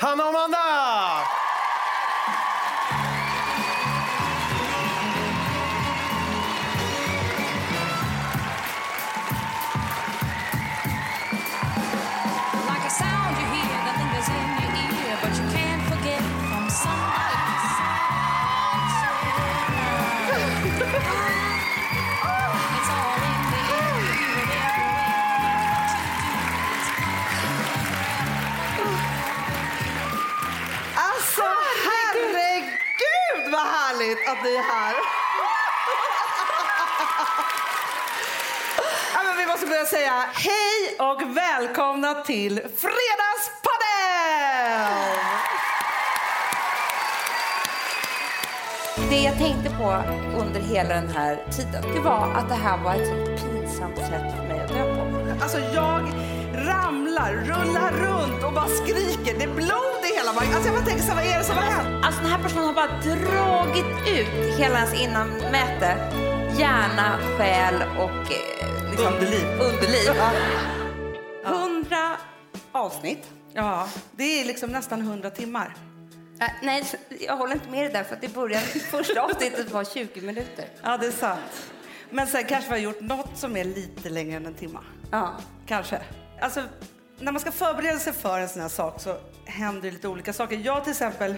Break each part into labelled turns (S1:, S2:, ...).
S1: Hanna och Amanda!
S2: Like
S3: att ni är här. Ja, men vi måste börja säga hej och välkomna till Fredagspanel!
S4: Det jag tänkte på under hela den här tiden, det var att det här var ett sånt pinsamt sätt för mig att dö på.
S3: Alltså jag ramlar, rullar runt och bara skriker. Det är blod i hela magen. Alltså jag bara tänker så vad är det som har hänt?
S4: Alltså den här personen har bara dragit ut hela ens innanmäte, hjärna, själ och eh, liksom,
S3: Underliv.
S4: underliv.
S3: Hundra avsnitt. Ja, det är liksom nästan hundra timmar.
S4: Äh, nej, jag håller inte med dig där för att i början, första avsnittet var 20 minuter.
S3: Ja, det är sant. Men sen kanske vi har gjort något som är lite längre än en timme.
S4: Ja.
S3: Kanske. Alltså, när man ska förbereda sig för en sån här sak så händer det lite olika saker. Jag till exempel,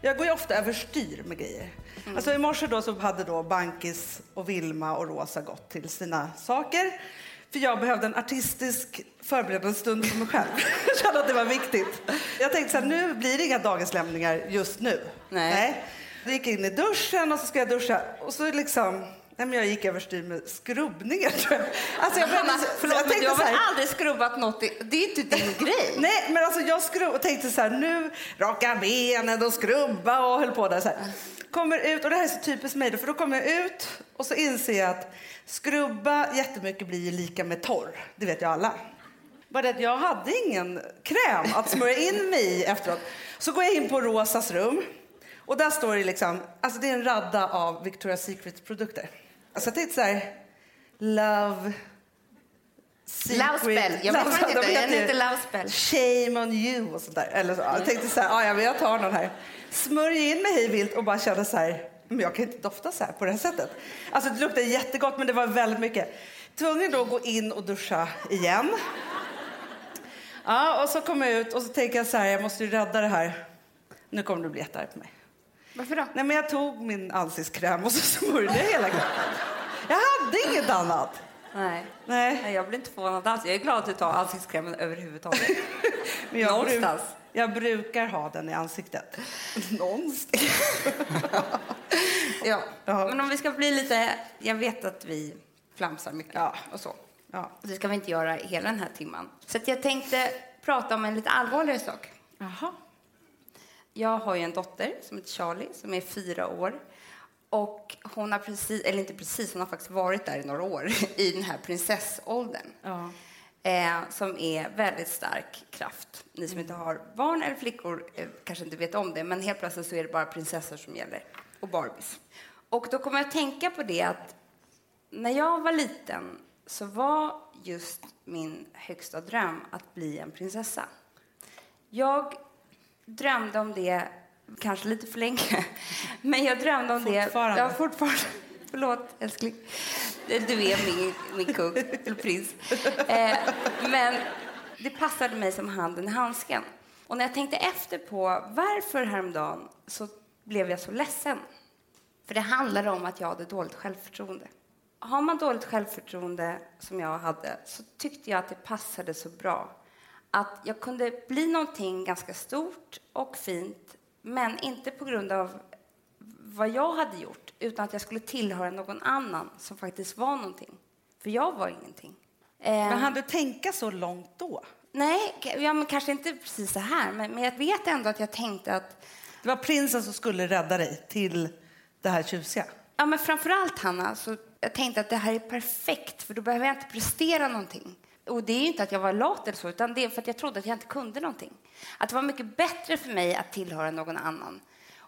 S3: jag går ju ofta överstyr med grejer. Alltså i morse då så hade då Bankis och Vilma och Rosa gått till sina saker. För jag behövde en artistisk förberedande stund för mig själv. Jag kände att det var viktigt. Jag tänkte så här, nu blir det inga dagislämningar just nu.
S4: Nej.
S3: Jag gick in i duschen och så ska jag duscha och så liksom Nej, men jag gick överstyr med skrubbningar tror jag. Alltså jag,
S4: Hanna, förlåt,
S3: jag
S4: men du har väl aldrig skrubbat något? i- Det är inte din grej.
S3: Nej, men alltså jag skrubb tänkte så här, nu raka benen och skrubba och höll på där så här. Kommer ut, och det här är så typiskt mig för då kommer jag ut och så inser jag att skrubba jättemycket blir lika med torr. Det vet ju alla. Bara det att jag hade ingen kräm att smörja in mig i efteråt. Så går jag in på Rosas rum och där står det liksom, alltså det är en radda av Victoria's Secret produkter. Alltså jag tänkte så här, love.
S4: Love spell. Jag vet inte,
S3: de
S4: den
S3: heter-
S4: heter Love spell.
S3: Shame on you och sånt där. Eller så. Jag tänkte så här, "Ah, ja, men jag tar den här. Smörjer in mig hej vilt och bara kände så här, men jag kan inte dofta så här på det här sättet. Alltså det luktade jättegott men det var väldigt mycket. Tvungen då att gå in och duscha igen. Ja, och så kom jag ut och så tänker jag så här, jag måste ju rädda det här. Nu kommer du bli jättearg på mig.
S4: Varför då?
S3: Nej men jag tog min ansiktskräm och så smörjde jag hela kroppen. Jag hade inget annat.
S4: Nej.
S3: Nej.
S4: Nej, jag blir inte förvånad alls. Jag är glad att du tar ansiktskrämen överhuvudtaget.
S3: Men jag,
S4: Någonstans.
S3: jag brukar ha den i ansiktet. Någonstans.
S4: ja.
S3: Ja.
S4: Men om vi ska bli lite... Jag vet att vi flamsar mycket
S3: Ja.
S4: och så.
S3: Ja.
S4: Det ska vi inte göra hela den här timman. Så jag tänkte prata om en lite allvarligare sak.
S3: Jaha.
S4: Jag har ju en dotter som heter Charlie som är fyra år. Och hon har precis, eller inte precis, hon har faktiskt varit där i några år i den här prinsessåldern.
S3: Ja.
S4: Eh, som är väldigt stark kraft. Ni som inte har barn eller flickor eh, kanske inte vet om det, men helt plötsligt så är det bara prinsessor som gäller och Barbies. Och då kommer jag att tänka på det att när jag var liten så var just min högsta dröm att bli en prinsessa. Jag drömde om det, kanske lite för länge, men jag drömde om det... Ja, fortfarande. Förlåt, älskling. Du är min, min kung, eller prins. Eh, men det passade mig som handen i handsken. Och när jag tänkte efter på varför häromdagen så blev jag så ledsen. För det handlade om att jag hade dåligt självförtroende. Har man dåligt självförtroende, som jag hade, så tyckte jag att det passade så bra att jag kunde bli någonting ganska stort och fint, men inte på grund av vad jag hade gjort, utan att jag skulle tillhöra någon annan som faktiskt var någonting. För jag var ingenting.
S3: Men hann du tänka så långt då?
S4: Nej, ja, men kanske inte precis så här, men, men jag vet ändå att jag tänkte att
S3: Det var prinsen som skulle rädda dig till det här tjusiga.
S4: Ja, men framförallt Hanna, så jag tänkte att det här är perfekt för då behöver jag inte prestera någonting. Och det är ju inte att jag var lat eller så, utan det är för att jag trodde att jag inte kunde någonting. Att det var mycket bättre för mig att tillhöra någon annan.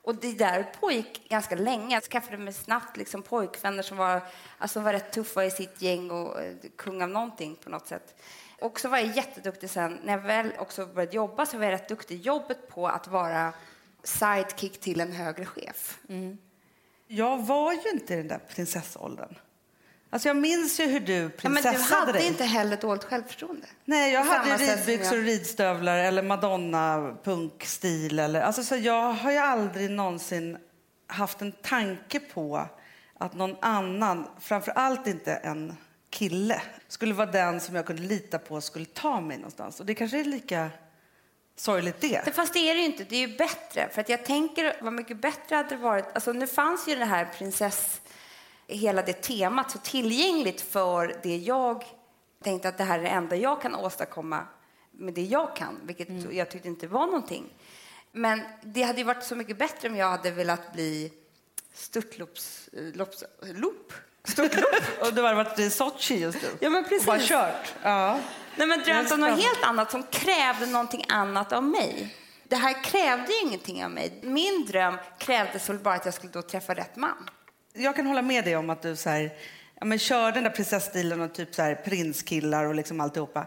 S4: Och det där pågick ganska länge. Jag skaffade mig snabbt liksom pojkvänner som var, alltså var rätt tuffa i sitt gäng och eh, kung av någonting på något sätt. Och så var jag jätteduktig sen, när jag väl också började jobba så var jag rätt duktig i jobbet på att vara sidekick till en högre chef. Mm.
S3: Jag var ju inte i den där prinsessåldern. Alltså jag minns ju hur du
S4: Ja, men du
S3: prinsessade
S4: hade
S3: dig.
S4: inte heller dåligt självförtroende.
S3: Nej, jag hade ju ridbyxor och ridstövlar eller Madonna-punkstil. Eller, alltså, så jag har ju aldrig någonsin haft en tanke på att någon annan, framför allt inte en kille, skulle vara den som jag kunde lita på skulle ta mig någonstans. Och det kanske är lika sorgligt det.
S4: Det- Fast det är det ju inte. Det är ju bättre. För att jag tänker vad mycket bättre hade det varit. Alltså nu fanns ju det här prinsess, hela det temat så tillgängligt för det jag tänkte att det här är det enda jag kan åstadkomma med det jag kan, vilket jag tyckte inte var någonting. Men det hade ju varit så mycket bättre om jag hade velat bli störtloops... eh, loop?
S3: Och du har varit i Sochi just nu.
S4: Ja, men
S3: Och bara
S4: precis.
S3: kört. Ja.
S4: Nej, men drömt om något helt annat som krävde någonting annat av mig. Det här krävde ju ingenting av mig. Min dröm krävdes väl bara att jag skulle då träffa rätt man.
S3: Jag kan hålla med dig om att du så här, ja, men kör den där prinsessstilen och typ så här, prinskillar och liksom alltihopa.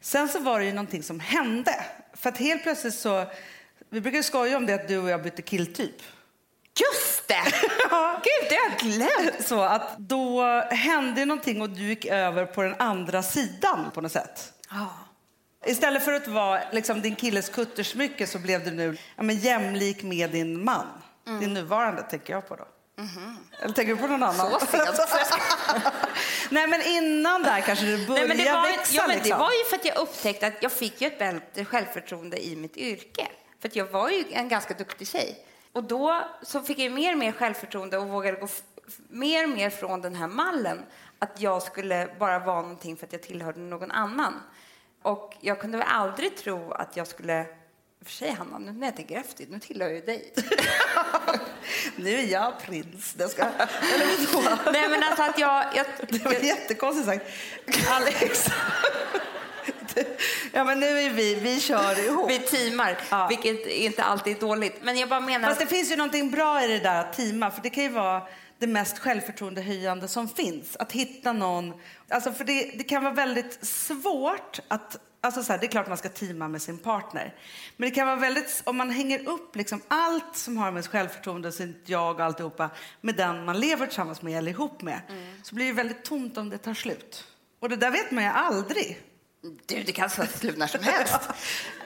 S3: Sen så var det ju någonting som hände. För att helt plötsligt så, vi brukar skoja om det att du och jag bytte killtyp.
S4: Just det! Gud, det har jag glömt.
S3: Så att då hände någonting och du gick över på den andra sidan på något sätt. Istället för att vara liksom, din killes kuttersmycke så blev du nu ja, men, jämlik med din man. Din nuvarande tänker jag på då. Eller tänker du på någon annan?
S4: Så sent.
S3: Nej men innan där kanske du började
S4: Nej, men det, var,
S3: växa
S4: ja, men
S3: liksom.
S4: det var ju för att jag upptäckte att jag fick ju ett bättre självförtroende i mitt yrke. För jag var ju en ganska duktig tjej. Och då så fick jag mer och mer självförtroende och vågade gå f- mer och mer från den här mallen. Att jag skulle bara vara någonting för att jag tillhörde någon annan. Och jag kunde väl aldrig tro att jag skulle... För sig, Hanna, nu när jag tänker efter, nu tillhör jag ju dig.
S3: Nu är jag prins. Det ska... Eller vadå?
S4: Nej, men alltså att jag... jag,
S3: Det var jättekonstigt sagt. Alex. ja men nu är vi, vi kör ihop.
S4: vi teamar,
S3: Ja.
S4: vilket inte alltid är dåligt. Men jag bara menar...
S3: Fast det finns ju någonting bra i det där att teama, för det kan ju vara det mest självförtroendehöjande som finns. Att hitta någon, alltså för det, det kan vara väldigt svårt att, alltså så här, det är klart man ska teama med sin partner. Men det kan vara väldigt, om man hänger upp liksom allt som har med självförtroende, sitt jag och alltihopa, med den man lever tillsammans med eller ihop med, så blir det väldigt tomt om det tar slut. Och det där vet man ju aldrig.
S4: Du, det kan ta slut när som helst.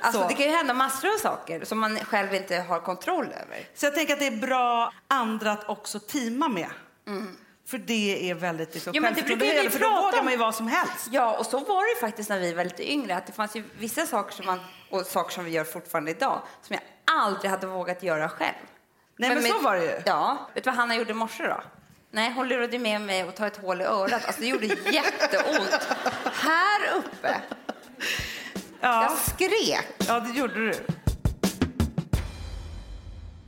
S4: Alltså,
S3: Så.
S4: det kan ju hända massor av saker som man själv inte har kontroll över.
S3: Så jag tänker att det är bra andra att också teama med. För det är väldigt liksom,
S4: Ja, men det brukar ju vi
S3: självförtroendehöjande, för då vågar man ju vad som helst.
S4: Ja, och så var det ju faktiskt när vi var lite yngre. Att det fanns ju vissa saker som man, och saker som vi gör fortfarande idag, som jag aldrig hade vågat göra själv.
S3: Nej, men så var det ju.
S4: Ja. Vet du vad Hanna gjorde i morse då? Nej, hon lurade med mig att ta ett hål i örat. Alltså, det gjorde jätteont. Här uppe.
S3: Ja.
S4: Jag skrek.
S3: Ja, det gjorde du.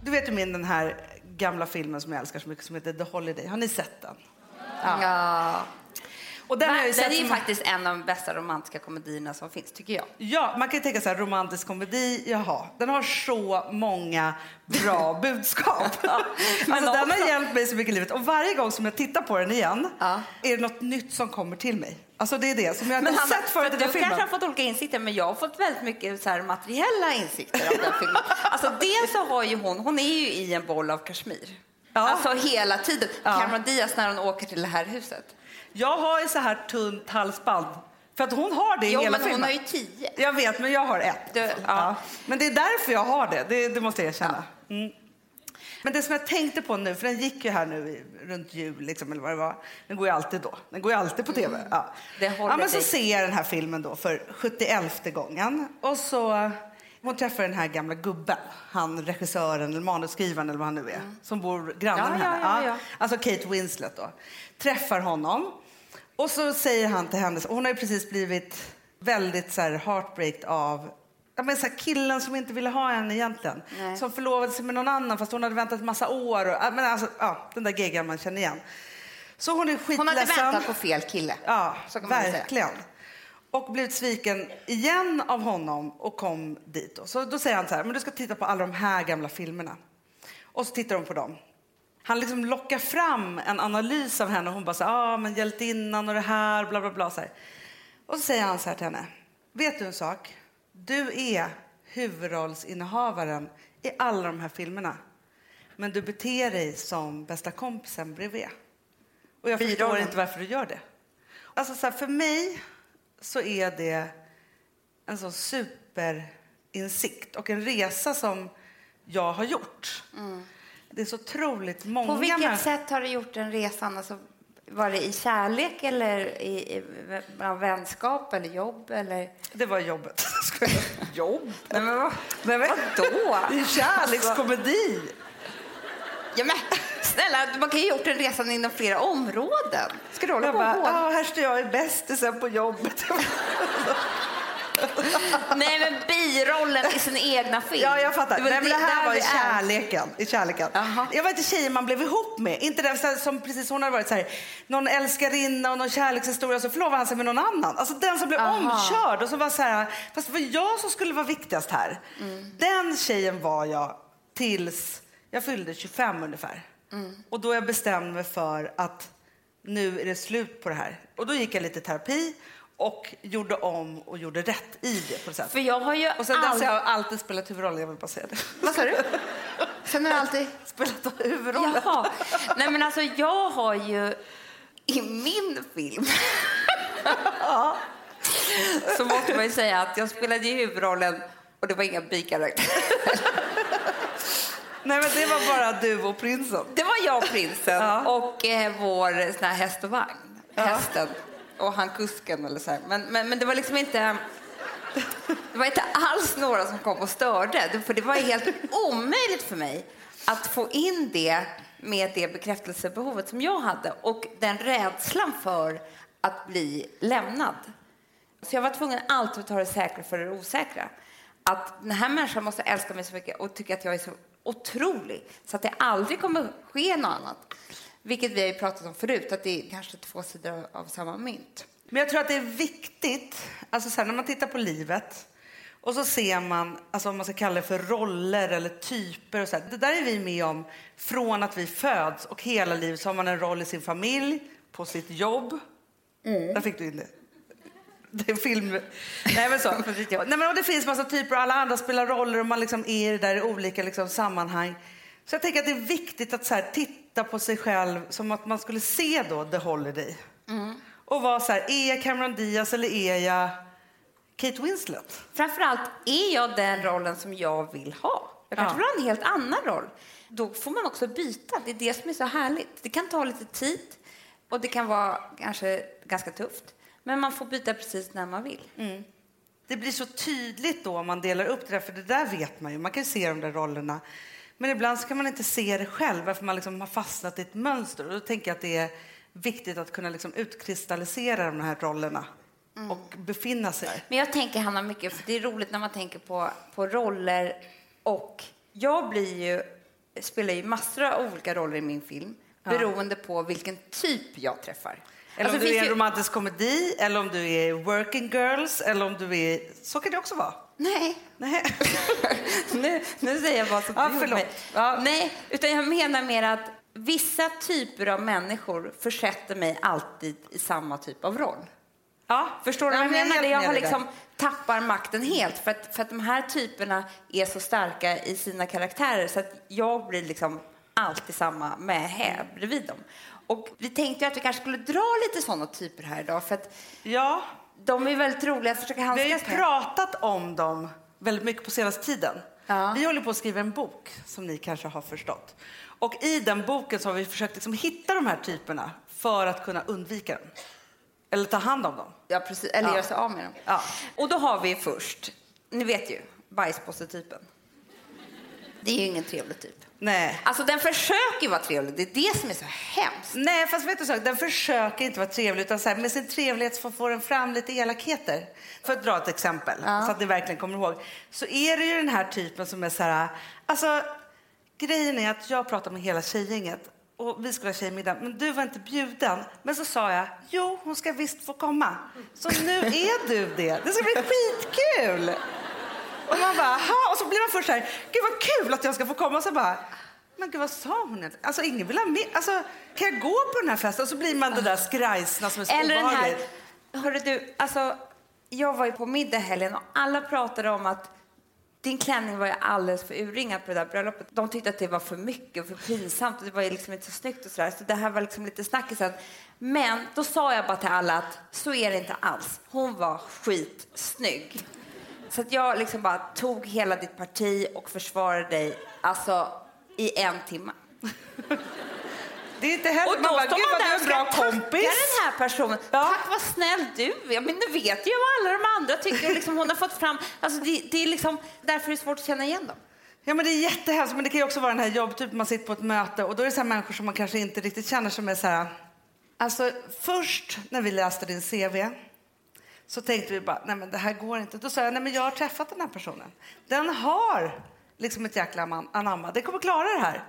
S3: Du vet ju min den här gamla filmen som jag älskar så mycket som heter The Holiday. Har ni sett den?
S4: Ja.
S3: Och den
S4: Den är ju
S3: som-
S4: faktiskt en av de bästa romantiska komedierna som finns, tycker jag.
S3: Ja, man kan ju tänka så här, romantisk komedi, jaha, den har så många bra budskap.
S4: men
S3: alltså, den har hjälpt mig så mycket i livet. Och varje gång som jag tittar på den igen
S4: Ja.
S3: är det något nytt som kommer till mig. Alltså det är det som jag inte sett förut i den
S4: du
S3: filmen.
S4: kanske har fått olika insikter, men jag har fått väldigt mycket så här materiella insikter av den filmen. Alltså dels så har ju hon, hon är ju i en boll av kashmir.
S3: Ja.
S4: Alltså hela tiden.
S3: Ja.
S4: Cameron Diaz när hon åker till det här huset.
S3: Jag har ju så här tunt halsband. För att hon har det i
S4: Jo,
S3: hela
S4: men
S3: filmen.
S4: hon har ju tio.
S3: Jag vet, men jag har ett.
S4: Du, ja.
S3: Men det är därför jag har det, det, det måste jag erkänna. Mm. Men det som jag tänkte på nu, för den gick ju här nu runt jul, liksom, eller vad det var. Den går ju alltid då. Den går ju alltid på tv. Ja.
S4: Mm. Det håller
S3: ja, men så ser jag den här filmen då för 71 gången. Och så hon träffar den här gamla gubben, han regissören eller manusskrivaren eller vad han nu är, som bor granne
S4: Mm. Ja,
S3: med
S4: ja,
S3: henne.
S4: ja, ja.
S3: Alltså Kate Winslet då. Träffar honom. Och så säger han till henne, hon har ju precis blivit väldigt så här heartbreaked av ja, men så här killen som inte ville ha henne egentligen.
S4: Nej.
S3: Som förlovade sig med någon annan fast hon hade väntat massa år. Och, men alltså, ja, den där geggan man känner igen. Så hon är skitledsen.
S4: Hon hade väntat på fel kille.
S3: Ja,
S4: väl säga.
S3: verkligen. Och blivit sviken igen av honom och kom dit. Då. Så då säger han så här, men du ska titta på alla de här gamla filmerna. Och så tittar de på dem. Han liksom lockar fram en analys av henne och hon bara så här, ah, men hjältinnan och det här, bla bla bla. Så här. Och så säger han så här till henne, vet du en sak? Du är huvudrollsinnehavaren i alla de här filmerna. Men du beter dig som bästa kompisen bredvid. Och jag förstår inte varför du gör det. Alltså så här, för mig så är det en sån superinsikt och en resa som jag har gjort. Det är så otroligt många
S4: På vilket
S3: människor-
S4: sätt har du gjort den resan? Alltså, var det i kärlek eller i, i ja, vänskap eller jobb? Eller?
S3: Det var jobbet. Jobb?
S4: Nej, men vad,
S3: Nej, men,
S4: vadå?
S3: är kärlekskomedi.
S4: Ja, men, snälla, man kan ju ha gjort den resan inom flera områden. Ska du hålla
S3: Jag
S4: på
S3: bara, ja, här står jag i bästisen på jobbet.
S4: Nej, men birollen i sin egna film.
S3: Ja, jag fattar.
S4: Det
S3: Nej, men det här var i
S4: är.
S3: kärleken. I kärleken. Jag var inte tjejen man blev ihop med. Inte den som precis hon hade varit så här, någon älskarinna och någon kärlekshistoria så förlovade han sig med någon annan. Alltså den som blev
S4: Aha.
S3: omkörd och så var så här, fast det var jag som skulle vara viktigast här.
S4: Mm.
S3: Den tjejen var jag tills jag fyllde 25 ungefär.
S4: Mm.
S3: Och då jag bestämde mig för att nu är det slut på det här. Och då gick jag lite terapi och gjorde om och gjorde rätt i det på.
S4: För jag har ju
S3: Och sen dess har jag alltid spelat huvudrollen, jag vill bara säga det.
S4: Vad sa du? Sen har du alltid...
S3: Spelat huvudrollen.
S4: Jaha. Nej, men alltså jag har ju i min film så måste man ju säga att jag spelade i huvudrollen och det var inga bikaraktärer.
S3: Nej men det var bara du och prinsen.
S4: Det var jag och prinsen
S3: Ja.
S4: och eh, vår sån här häst och vagn. Hästen och han kusken eller så här. Men, men, men det var liksom inte... Det var inte alls några som kom och störde. För det var helt omöjligt för mig att få in det med det bekräftelsebehovet som jag hade och den rädslan för att bli lämnad. Så jag var tvungen alltid att ta det säkra för det osäkra. Att den här människan måste älska mig så mycket och tycka att jag är så otrolig så att det aldrig kommer ske något annat. Vilket vi har pratat om förut, att det är kanske två sidor av, samma mynt.
S3: Men jag tror att det är viktigt, alltså så här, när man tittar på livet och så ser man, alltså om man ska kalla det för roller eller typer och så här. Det där är vi med om från att vi föds och hela livet så har man en roll i sin familj, på sitt jobb. Där fick du in det. Det är film. Nej men så. Nej, men och det finns massa typer och alla andra spelar roller och man liksom är i det där i olika liksom, sammanhang. Så jag tänker att det är viktigt att så här, titta på sig själv som att man skulle se då The Holiday. Och vara så här, är jag Cameron Diaz eller är jag Kate Winslet?
S4: Framförallt, är jag den rollen som jag vill ha? Jag kanske
S3: Ja.
S4: vill ha en helt annan roll. Då får man också byta. Det är det som är så härligt. Det kan ta lite tid och det kan vara kanske ganska tufft. Men man får byta precis när man vill.
S3: Det blir så tydligt då om man delar upp det där, för det där vet man ju. Man kan se de där rollerna. Men ibland så kan man inte se det själv, för man liksom har fastnat i ett mönster. Och då tänker jag att det är viktigt att kunna liksom utkristallisera de här rollerna och befinna sig där.
S4: Men jag tänker, Hanna, mycket, för det är roligt när man tänker på, på roller och jag blir ju, spelar ju massor av olika roller i min film beroende på vilken typ jag träffar.
S3: Eller
S4: Alltså,
S3: om du är en romantisk komedi, eller om du är working girls, eller om du är... Så kan det också vara.
S4: Nej,
S3: Nej.
S4: nu, nu säger jag vad som
S3: Ja, förlåt. Ja.
S4: Nej, utan jag menar mer att vissa typer av människor försätter mig alltid i samma typ av roll.
S3: Ja,
S4: Förstår du vad jag
S3: men
S4: menar? Jag har liksom tappar makten helt för att, för att de här typerna är så starka i sina karaktärer så att jag blir liksom alltid samma med här bredvid dem. Och vi tänkte att vi kanske skulle dra lite sådana typer här idag för att
S3: Ja,
S4: de är väldigt roliga att försöka
S3: Vi har ju
S4: handskas
S3: pratat om dem väldigt mycket på senaste tiden.
S4: Ja.
S3: Vi håller på att skriva en bok, som ni kanske har förstått. Och i den boken så har vi försökt liksom hitta de här typerna för att kunna undvika dem. Eller ta hand om dem.
S4: Ja, precis. Eller
S3: Ja.
S4: göra sig av med dem.
S3: Ja.
S4: Och då har vi först, ni vet ju, bajspåsetypen. Det är ju ingen trevlig typ.
S3: Nej.
S4: Alltså den försöker vara trevlig, det är det som är så hemskt.
S3: Nej, fast vet du så, den försöker inte vara trevlig utan så här, med sin trevlighet så får den fram lite elakheter. För att dra ett exempel, så att ni verkligen kommer ihåg. Så är det ju den här typen som är så här, alltså grejen är att jag pratar med hela tjejgänget och vi skulle ha tjejmiddag, men du var inte bjuden. Men så sa jag, jo hon ska visst få komma. Så nu är du det. Det ska bli skitkul! Och man bara, "Aha." Och så blir man först så här, gud vad kul att jag ska få komma. Och så bara, men gud vad sa hon? Alltså ingen vill ha med. Alltså kan jag gå på den här festen? Och så blir man det där skrajsna som är så
S4: Eller den här,
S3: obehagligt.
S4: hörru du, alltså jag var ju på middag helgen och alla pratade om att din klänning var ju alldeles för urringad på det där bröllopet. De tyckte att det var för mycket och för pinsamt och det var ju liksom inte så snyggt och sådär. Så det här var liksom lite snackisen. Men då sa jag bara till alla att så är det inte alls. Hon var skitsnygg. Så att jag liksom bara tog hela ditt parti och försvarade dig alltså i en timme.
S3: Det är inte heller...
S4: Och då
S3: man bara,
S4: står man där och ska tacka den här personen.
S3: Ja.
S4: Tack vad snäll du är. Men nu vet ju vad alla de andra tycker. Liksom, hon har fått fram... Alltså, det, det är liksom, därför är det svårt att känna igen dem.
S3: Ja, men det är jättehemskt, men det kan ju också vara den här jobbtypen man sitter på ett möte och då är det så människor som man kanske inte riktigt känner som är så här. Alltså först när vi läste din CV så tänkte vi bara, nej men det här går inte. Då sa jag, nej men jag har träffat den här personen. Den har liksom ett jäkla man- anamma, den kommer klara det här.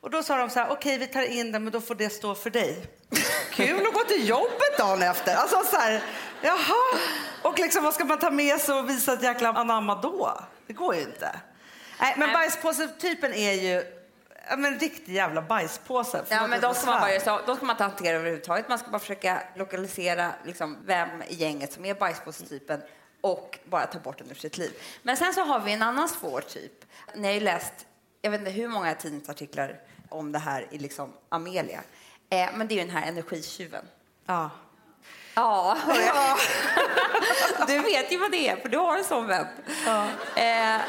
S3: Och då sa de så här, okej vi tar in den men då får det stå för dig. Kul att gå till jobbet dagen efter. Alltså så här, jaha. Och liksom vad ska man ta med sig och visa ett jäkla anamma då? Det går ju inte. Nej, men bajspåsetypen är ju ja, men en riktig jävla bajspåse.
S4: Ja, men de ska, man bara, så, de ska man inte hantera överhuvudtaget. Man ska bara försöka lokalisera liksom, vem i gänget som är bajspåsetypen och bara ta bort den ur sitt liv. Men sen så har vi en annan svår typ. Ni har ju läst, jag vet inte hur många tidningsartiklar om det här i liksom Amelia. Eh, men det är ju den här energitjuven.
S3: Ja.
S4: Ja, du vet ju vad det är, för du har en sån vän. Eh,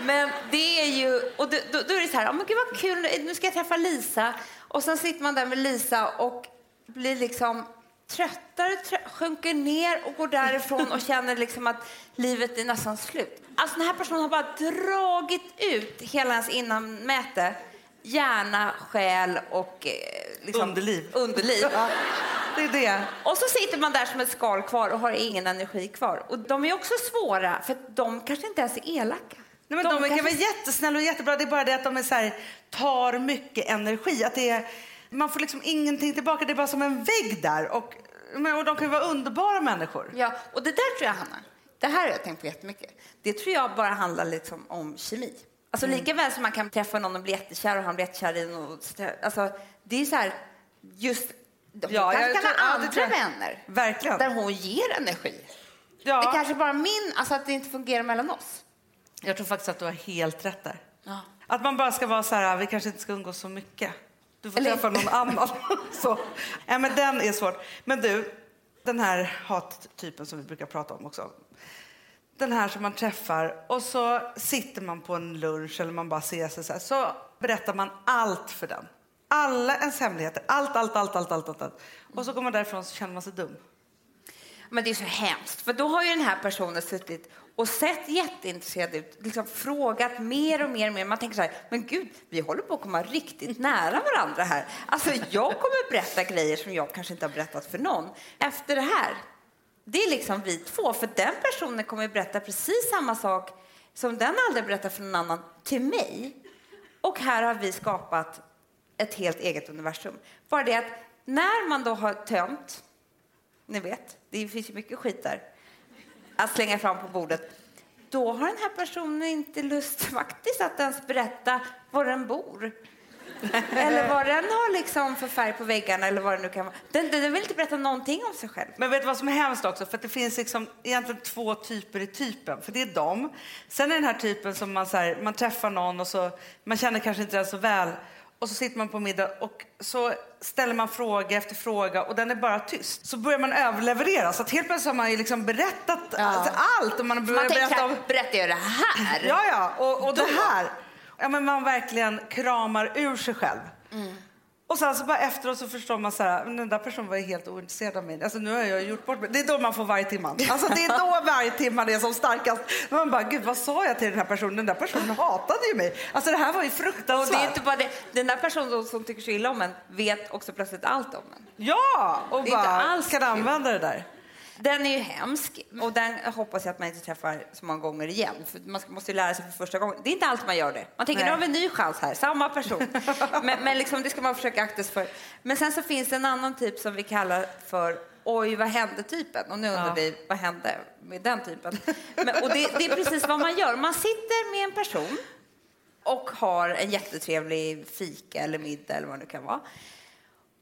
S4: men det är ju, och då, då, då är det så här, oh, men gud vad kul, nu ska jag träffa Lisa. Och sen sitter man där med Lisa och blir liksom tröttare, trö, sjunker ner och går därifrån och känner liksom att livet är nästan slut. Alltså den här personen har bara dragit ut hela ens innanmäte, hjärna, själ och eh, liksom,
S3: Underliv.
S4: underliv.
S3: ja, det är det.
S4: Och så sitter man där som ett skal kvar och har ingen energi kvar. Och de är också svåra, för de kanske inte ens är elaka.
S3: Nej, men de, kan
S4: kanske-
S3: vara jättesnälla och jättebra. Det är bara det att de är så här, tar mycket energi. Att det är, man får liksom ingenting tillbaka. Det är bara som en vägg där. Och, men, och de kan ju vara underbara människor.
S4: Ja, och det där tror jag, Hanna, det här har jag tänkt på jättemycket. Det tror jag bara handlar liksom om kemi. Alltså
S3: Mm.
S4: lika väl som man kan träffa någon och bli jättekär och han blir jättekär i någon. Alltså, det är så här, just... De
S3: Ja,
S4: kanske kan ha andra
S3: jag.
S4: vänner.
S3: Verkligen.
S4: Där hon ger energi.
S3: Ja,
S4: Det är kanske bara min, alltså att det inte fungerar mellan oss.
S3: Jag tror faktiskt att du har helt rätt där.
S4: Ja.
S3: Att man bara ska vara så här, vi kanske inte ska umgås så mycket. Du får
S4: Eller-
S3: träffa någon annan. så. Ja, men den är svårt. Men du, den här hattypen som vi brukar prata om också. Den här som man träffar och så sitter man på en lunch eller man bara ser sig så här. Så berättar man allt för den. Alla ens hemligheter. Allt, allt, allt, allt, allt, allt. allt. Och så går man därifrån så känner man sig dum.
S4: Men det är så hemskt, för då har ju den här personen suttit och sett jätteintresserad ut, liksom frågat mer och mer och mer. Man tänker så här, men gud, vi håller på att komma riktigt nära varandra här. Alltså, jag kommer berätta grejer som jag kanske inte har berättat för någon. Efter det här, det är liksom vi två, för den personen kommer att berätta precis samma sak som den aldrig berättat för någon annan till mig. Och här har vi skapat ett helt eget universum. Bara det att när man då har tömt ni vet, det finns ju mycket skit där att slänga fram på bordet. Då har den här personen inte lust faktiskt att ens berätta var den bor. Eller vad den har liksom för färg på väggarna eller vad det nu kan vara. Den, den vill inte berätta någonting om sig själv.
S3: Men vet du vad som är hemskt också? För att det finns liksom egentligen två typer i typen. För det är dem. Sen är den här typen som man, så här, man träffar någon och så, man känner kanske inte den så väl. Och så sitter man på middag och så ställer man fråga efter fråga och den är bara tyst. Så börjar man överleverera. Så att helt plötsligt har man ju liksom berättat alltså, allt. Och man har
S4: Man
S3: berätta om...
S4: berättar jag det här?
S3: Ja, ja. Och, och det här. Ja, men man verkligen kramar ur sig själv. Och sen så bara efteråt så förstår man så här, "Men den där personen var helt ointresserad av mig. Alltså nu har jag gjort bort mig. Det är då man får varje timman. Alltså det är då varje timman är som starkast. Man bara, gud vad sa jag till den här personen? Den där personen hatade ju mig. Alltså det här var ju
S4: Och
S3: fruktansvärt.
S4: det är inte bara det. Den där personen som tycker så illa om en vet också plötsligt allt om en.
S3: Ja, och
S4: Det är inte
S3: bara
S4: alls
S3: kan använda det där.
S4: Den är ju hemsk och den hoppas jag att man inte träffar så många gånger igen. För man måste ju lära sig för första gången. Det är inte alltid man gör det. Man tänker
S3: Nej.
S4: nu har vi en ny chans här, samma person. men men liksom, det ska man försöka akta sig för. Men sen så finns det en annan typ som vi kallar för oj vad hände-typen. Och nu undrar
S3: Ja.
S4: vi vad hände med den typen? Men, och det, det är precis vad man gör. Man sitter med en person och har en jättetrevlig fika eller middag eller vad det nu kan vara.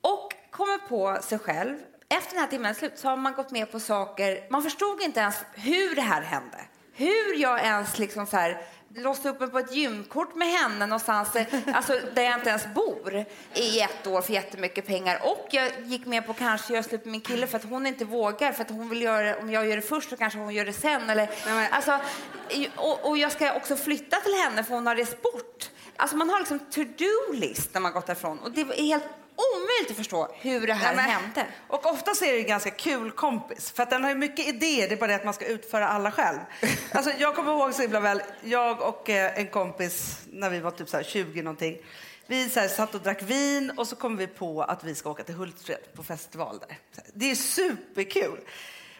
S4: Och kommer på sig själv efter den här timmen slut så har man gått med på saker, man förstod inte ens hur det här hände. Hur jag ens liksom så här låste upp mig på ett gymkort med henne någonstans eh, alltså, där jag inte ens bor i ett år för jättemycket pengar. Och jag gick med på kanske göra slut med min kille för att hon inte vågar för att hon vill göra det, om jag gör det först så kanske hon gör det sen. Eller, alltså, och, och jag ska också flytta till henne för hon har rest bort. Alltså man har liksom to-do-list när man gått därifrån och det är helt omöjligt att förstå hur det här
S3: Nej, men-
S4: hände.
S3: Och ofta är det en ganska kul kompis. För att den har ju mycket idéer, det är bara det att man ska utföra alla själv. Alltså, jag kommer ihåg så himla väl, jag och eh, en kompis när vi var typ så här 20 någonting. Vi så här, satt och drack vin och så kom vi på att vi ska åka till Hultsfred på festival där. Det är superkul.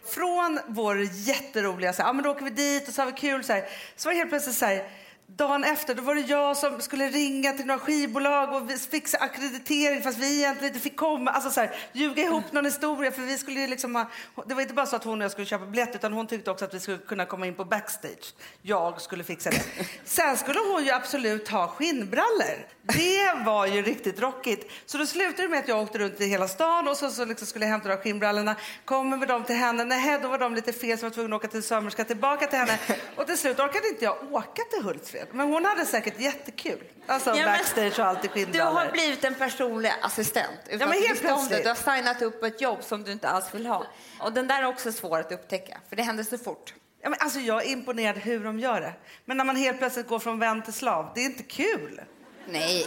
S3: Från vår jätteroliga, så här, ja men då åker vi dit och så har vi kul så här. Så var det helt plötsligt så här, Dagen efter då var det jag som skulle ringa till några skivbolag och fixa akkreditering fast vi egentligen inte fick komma. Alltså så här, ljuga ihop någon historia för vi skulle ju liksom ha, Det var inte bara så att hon och jag skulle köpa biljett utan hon tyckte också att vi skulle kunna komma in på backstage. Jag skulle fixa det. Sen skulle hon ju absolut ha skinnbrallor. Det var ju riktigt rockigt. Så då slutade det med att jag åkte runt i hela stan och så, så liksom skulle jag hämta de skinnbrallorna. Kommer med dem till henne. Nej, då var de lite fel så jag var tvungen att åka till sömmerska tillbaka till henne. Och till slut orkade inte jag åka till Hultsfred. Men hon hade säkert jättekul. Alltså
S4: Ja,
S3: backstage och allt i
S4: Du
S3: skinnbrallor.
S4: har blivit en personlig assistent
S3: Ja, men helt plötsligt.
S4: Du har signat upp ett jobb som du inte alls vill ha. Och den där är också svår att upptäcka, för det händer så fort.
S3: Ja, men alltså jag är imponerad hur de gör det. Men när man helt plötsligt går från vän till slav, det är inte kul.
S4: Nej.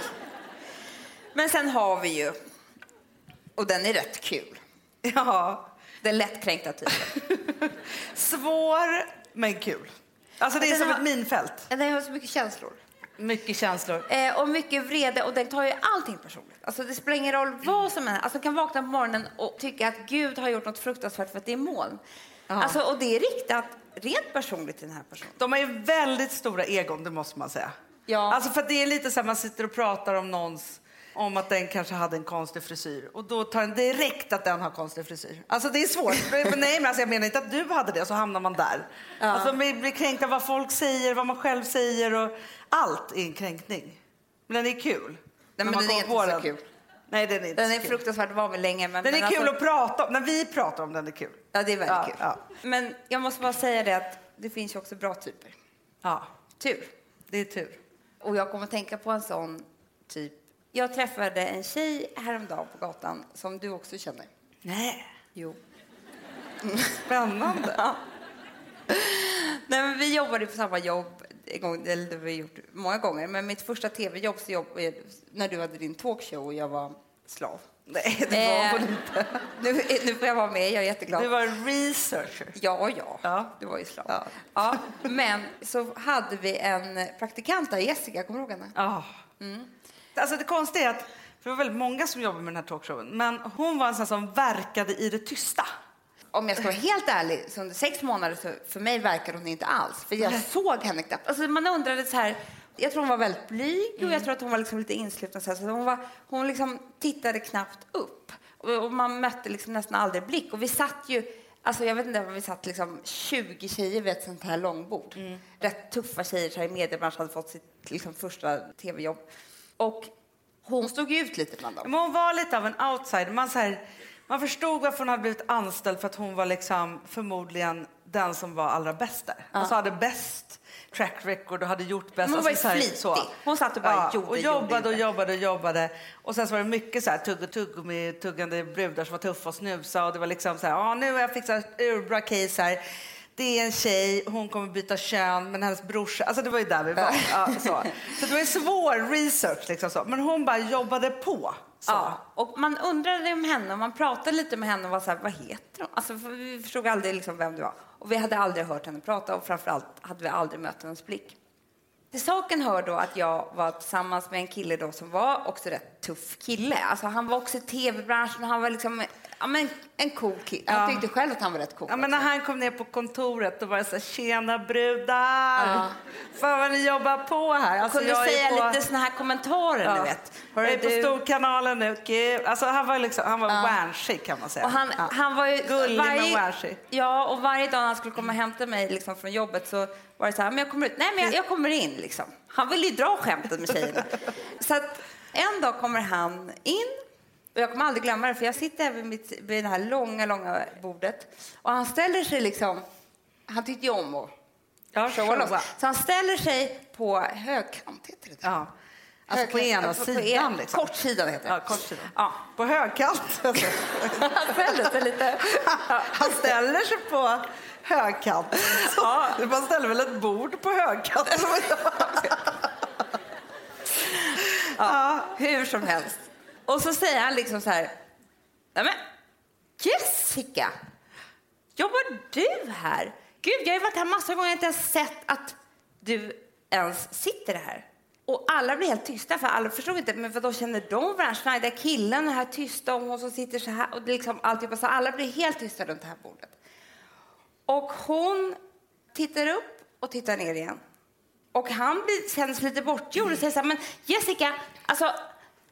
S4: Men sen har vi ju, och den är rätt kul,
S3: Ja,
S4: den lättkränkta typen.
S3: svår men kul. Alltså det är
S4: Den
S3: som
S4: har-
S3: ett minfält.
S4: Den har så mycket känslor.
S3: Mycket känslor.
S4: Eh, och mycket vrede och den tar ju allting personligt. Alltså det spelar ingen roll vad som är. Alltså kan vakna på morgonen och tycka att Gud har gjort något fruktansvärt för att det är moln. Alltså, och det är riktat rent personligt till den här personen.
S3: De har ju väldigt stora egon, det måste man säga.
S4: Ja.
S3: Alltså för det är lite så här, man sitter och pratar om någons om att den kanske hade en konstig frisyr och då tar den direkt att den har konstig frisyr. Alltså det är svårt. Nej, men alltså jag menar inte att du hade det så hamnar man där. Alltså man blir kränkt av vad folk säger, vad man själv säger och allt är en kränkning. Men den är kul. När
S4: men den är inte så kul.
S3: Nej, den är inte
S4: Den är
S3: kul.
S4: fruktansvärt van vid länge. Men,
S3: Den är
S4: men
S3: kul
S4: alltså,
S3: att prata om. När vi pratar om den är kul.
S4: Ja, det är väldigt
S3: Ja,
S4: kul.
S3: ja.
S4: Men jag måste bara säga det att det finns ju också bra typer.
S3: Ja,
S4: Tur.
S3: det är tur.
S4: Och jag kommer att tänka på en sån typ. Jag träffade en tjej häromdagen på gatan som du också känner.
S3: Nej,
S4: Jo.
S3: spännande.
S4: Ja. Nej, men vi jobbade på samma jobb en gång, eller det har vi gjort många gånger. Men mitt första tv-jobb så jobbade, när du hade din talkshow och jag var slav.
S3: Nej, det var
S4: Eh,
S3: hon inte.
S4: Nu, nu får jag vara med, jag är jätteglad.
S3: Du var researcher.
S4: Ja, ja,
S3: Ja.
S4: Du var ju slav.
S3: Ja.
S4: Ja. men så hade vi en praktikant där, Jessica, kommer du ihåg henne?
S3: Ja. Alltså det konstiga är att, för det var väldigt många som jobbade med den här talkshowen, men hon var en sån som verkade i det tysta.
S4: Om jag ska vara helt ärlig, så under sex månader så för mig verkade hon inte alls. För jag såg henne knappt. Alltså man undrade så här, jag tror hon var väldigt blyg och jag tror att hon var liksom lite insluten. Så, så hon, var, hon liksom tittade knappt upp. Och, och man mötte liksom nästan aldrig blick. Och vi satt ju, alltså jag vet inte, vi satt liksom 20 tjejer vid ett sånt här långbord. Rätt tuffa tjejer så i mediebranschen hade fått sitt liksom, första tv-jobb. Och hon stod ju ut lite bland dem.
S3: Men hon var lite av en outsider. Man, så här, man förstod varför hon hade blivit anställd för att hon var liksom förmodligen den som var allra bäst där. Alltså hade bäst track record och hade gjort bäst.
S4: Hon var
S3: alltså,
S4: ju
S3: så
S4: flitig. Hon satt och bara gjorde,
S3: och
S4: gjorde,
S3: jobbade och
S4: gjorde.
S3: jobbade och jobbade. Och sen så var det mycket så här tugg och tuggummi, tuggande brudar som var tuffa och snusa och det var liksom så här, ja nu har jag fixat urbra case här. Det är en tjej, hon kommer byta kön, men hennes brorsa, alltså det var ju där vi var. Ja, så. så det var svår research liksom så. Men hon bara jobbade på. Så.
S4: Ja, och man undrade om henne och man pratade lite med henne och var så här, vad heter hon? Alltså, vi förstod aldrig liksom vem det var. Och vi hade aldrig hört henne prata och framförallt hade vi aldrig mött hennes blick. Till saken hör då att jag var tillsammans med en kille då som var också rätt tuff kille. Alltså han var också i tv-branschen och han var liksom ja, men en cool kille. Jag
S3: Ja.
S4: tyckte själv att han var rätt cool.
S3: Ja, men när han kom ner på kontoret då var det så här, tjena brudar!
S4: Ja.
S3: Fan vad ni jobbar på här. Alltså,
S4: kunde
S3: jag
S4: säga
S3: på...
S4: lite såna här kommentarer,
S3: Ja.
S4: du vet.
S3: Jag är på
S4: du-
S3: Storkanalen nu. Gud. Alltså, han var, liksom, han var
S4: Ja.
S3: wanshig kan man säga.
S4: Och han,
S3: Ja.
S4: han var ju...
S3: Gullig men wanshig.
S4: Ja, och varje dag när han skulle komma och hämta mig liksom, från jobbet så var det så här, men jag kommer ut. Nej, men jag, jag kommer in liksom. Han ville ju dra skämtet med tjejerna. så att en dag kommer han in jag kommer aldrig glömma det, för jag sitter vid, mitt, vid det här långa, långa bordet och han ställer sig liksom, han tyckte ju om att
S3: Ja,
S4: showa
S3: showa.
S4: Så han ställer sig på högkant, heter det
S3: Ja. Alltså på ena
S4: Ja, på- på
S3: sidan.
S4: en-
S3: liksom.
S4: Kortsidan heter det.
S3: Ja, kortsidan.
S4: Ja.
S3: På högkant. Alltså.
S4: Han ställer sig lite...
S3: Han ställer sig på högkant.
S4: Ja.
S3: Man ställer väl ett bord på högkant?
S4: Ja, hur som helst. Och så säger han liksom så här. Nej men, Jessica! Jobbar du här? Gud, jag har ju varit här massor av gånger och inte ens sett att du ens sitter här. Och alla blir helt tysta, för alla förstod inte. Men vadå då känner de varandra? Schneider killen är här tysta och hon som sitter så här. Och liksom alltihopa, så alla blir helt tysta runt det här bordet. Och hon tittar upp och tittar ner igen. Och han blir, känner sig lite bortgjord och säger så här, men Jessica, alltså,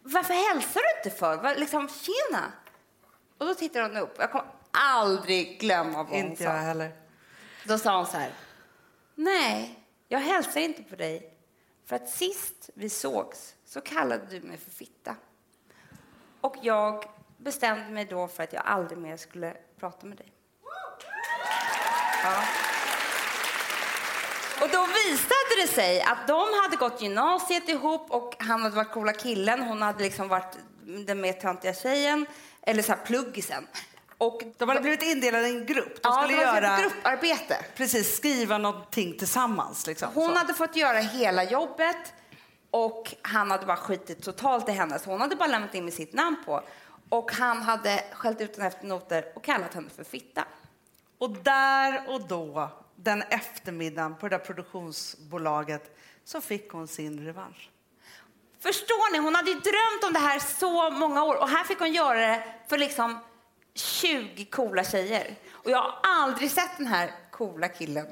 S4: varför hälsar du inte för? Var, liksom, tjena! Och då tittar hon upp. Jag kommer aldrig glömma vad hon
S3: Inte jag
S4: sa.
S3: heller.
S4: Då sa hon så här, nej, jag hälsar inte på dig. För att sist vi sågs så kallade du mig för fitta. Och jag bestämde mig då för att jag aldrig mer skulle prata med dig. Ja. Och då visade det sig att de hade gått gymnasiet ihop och han hade varit coola killen, hon hade liksom varit den mer töntiga tjejen, eller så här pluggisen. Och
S3: De hade blivit indelade i en grupp. De
S4: ja,
S3: skulle
S4: var
S3: göra,
S4: ett grupparbete.
S3: precis, skriva någonting tillsammans. Liksom.
S4: Hon
S3: Så.
S4: hade fått göra hela jobbet och han hade bara skitit totalt i henne. Så hon hade bara lämnat in med sitt namn på. Och han hade skällt ut henne efter noter och kallat henne för fitta.
S3: Och där och då, den eftermiddagen på det där produktionsbolaget, så fick hon sin revansch.
S4: Förstår ni? Hon hade ju drömt om det här så många år och här fick hon göra det för liksom 20 coola tjejer. Och jag har aldrig sett den här coola killen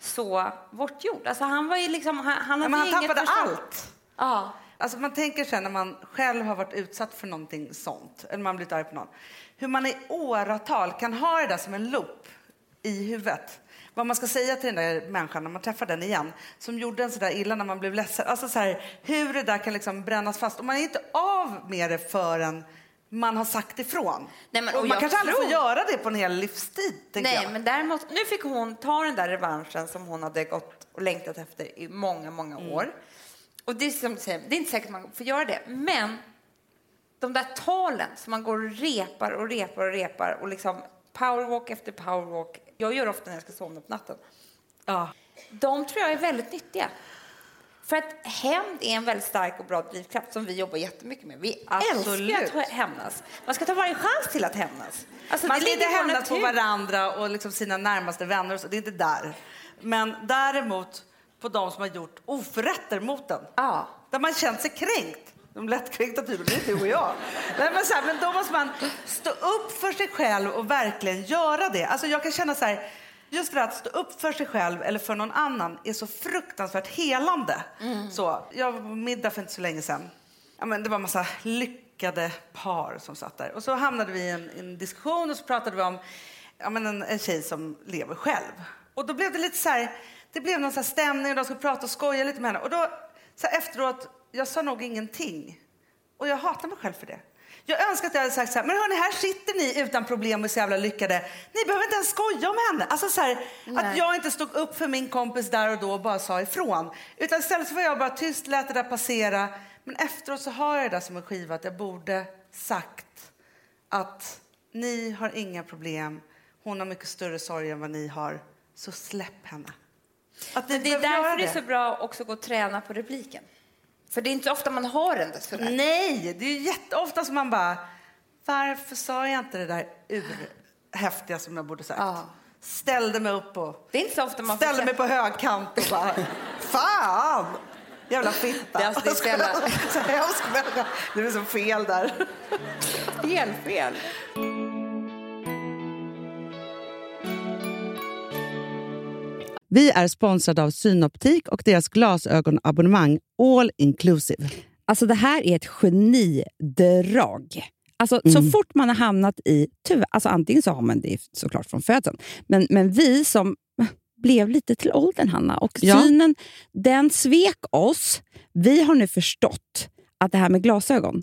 S4: så bortgjord. Alltså han var ju liksom, han, han hade
S3: men han tappade
S4: försvar.
S3: allt.
S4: Ja.
S3: Alltså man tänker sig när man själv har varit utsatt för någonting sånt, eller man blivit arg på någon, hur man i åratal kan ha det där som en loop i huvudet. Vad man ska säga till den där människan när man träffar den igen, som gjorde en så där illa när man blev ledsen. Alltså så här, hur det där kan liksom brännas fast. Och man är inte av med det förrän man har sagt ifrån.
S4: Nej, men-
S3: och
S4: och
S3: man kanske aldrig får
S4: tror-
S3: göra det på en hel livstid.
S4: Nej,
S3: jag.
S4: men däremot, nu fick hon ta den där revanschen som hon hade gått och längtat efter i många, många
S3: Mm.
S4: år. Och det är som säger, det är inte säkert att man får göra det, men de där talen som man går och repar och repar och repar och liksom powerwalk efter powerwalk. Jag gör ofta när jag ska somna på natten.
S3: Ja.
S4: De tror jag är väldigt nyttiga. För att hämnd är en väldigt stark och bra drivkraft som vi jobbar jättemycket med. Vi
S3: Absolut.
S4: älskar att hämnas. Man ska ta varje chans till att hämnas. Alltså,
S3: Man ska inte hämnas på varandra och liksom sina närmaste vänner. Det är inte där. Men däremot på de som har gjort oförrätter mot en.
S4: Ja.
S3: Där man känt sig kränkt. De lättkränkta typerna, det är du och jag. Nej, men, så här, men då måste man stå upp för sig själv och verkligen göra det. Alltså jag kan känna så här, just det att stå upp för sig själv eller för någon annan är så fruktansvärt helande. Så, jag var på middag för inte så länge sedan. Ja, men det var en massa lyckade par som satt där. Och så hamnade vi i en, en diskussion och så pratade vi om ja, men en, en tjej som lever själv. Och då blev det lite så här, det blev någon så stämning och de skulle prata och skoja lite med henne. Och då så efteråt, jag sa nog ingenting. Och jag hatar mig själv för det. Jag önskar att jag hade sagt så här, men hörni, här sitter ni utan problem och är så jävla lyckade. Ni behöver inte ens skoja om henne. Alltså så här, att jag inte stod upp för min kompis där och då och bara sa ifrån. Utan istället så var jag bara tyst, lät det där passera. Men efteråt så har jag det där som en skiva att jag borde sagt att ni har inga problem. Hon har mycket större sorg än vad ni har. Så släpp henne. Att
S4: det är därför det är så bra också att gå och träna på repliken. För det är inte ofta man har där sådär.
S3: Nej, det är jätteofta som man bara, varför sa jag inte det där urhäftiga som jag borde sagt?
S4: Ja.
S3: Ställde mig upp och
S4: Det är inte så ofta man får
S3: ställde mig på högkant och bara, fan! Jävla fitta.
S4: Det är alltså- det är så jävla-
S3: så hemskt människa. Det är så fel där.
S4: Fel, fel.
S1: Vi är sponsrade av Synoptik och deras glasögonabonnemang All Inclusive.
S5: Alltså det här är ett genidrag. Alltså, Så fort man har hamnat i... Tyvärr, alltså antingen så har man det såklart från födseln, men, men vi som blev lite till åldern, Hanna, och
S1: Ja.
S5: synen den svek oss. Vi har nu förstått att det här med glasögon,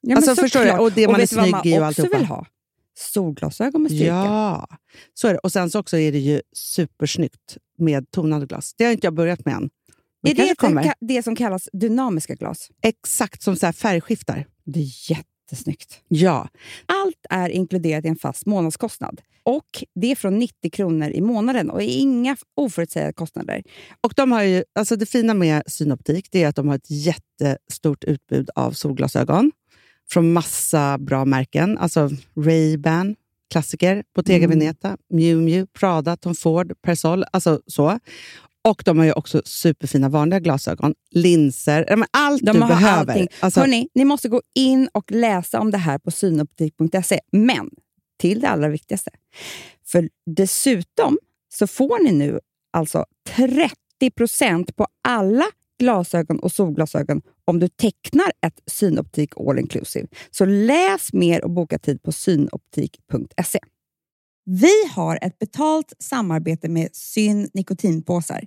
S4: Ja,
S3: Alltså, förstår du? Och det man är snygg i och alltihopa.
S4: vill ha? Solglasögon med styrka.
S3: Ja, så är det. Och sen så också är det ju supersnyggt med tonade glas. Det har inte jag börjat med än. Men
S4: Är det
S3: kommer.
S4: det som kallas dynamiska glas?
S3: Exakt som så här färgskiftar.
S4: Det är jättesnyggt.
S3: Ja,
S4: Allt är inkluderat i en fast månadskostnad. Och Det är från 90 kronor i månaden och inga oförutsägbara kostnader.
S3: och de har ju, alltså det fina med Synoptik det är att de har ett jättestort utbud av solglasögon från massa bra märken. Alltså Ray-Ban, klassiker, Bottega
S4: Mm.
S3: Veneta, Miu Miu, Prada, Tom Ford, Persol. Alltså så. Och de har ju också superfina vanliga glasögon, linser, allt
S4: De
S3: du
S4: har
S3: behöver.
S4: allting.
S3: Alltså,
S4: Hörrni, ni måste gå in och läsa om det här på synoptik.se. Men till det allra viktigaste. För dessutom så får ni nu alltså 30% på alla glasögon och solglasögon om du tecknar ett Synoptik All Inclusive. Så läs mer och boka tid på synoptik.se. Vi har ett betalt samarbete med Syn nikotinpåsar.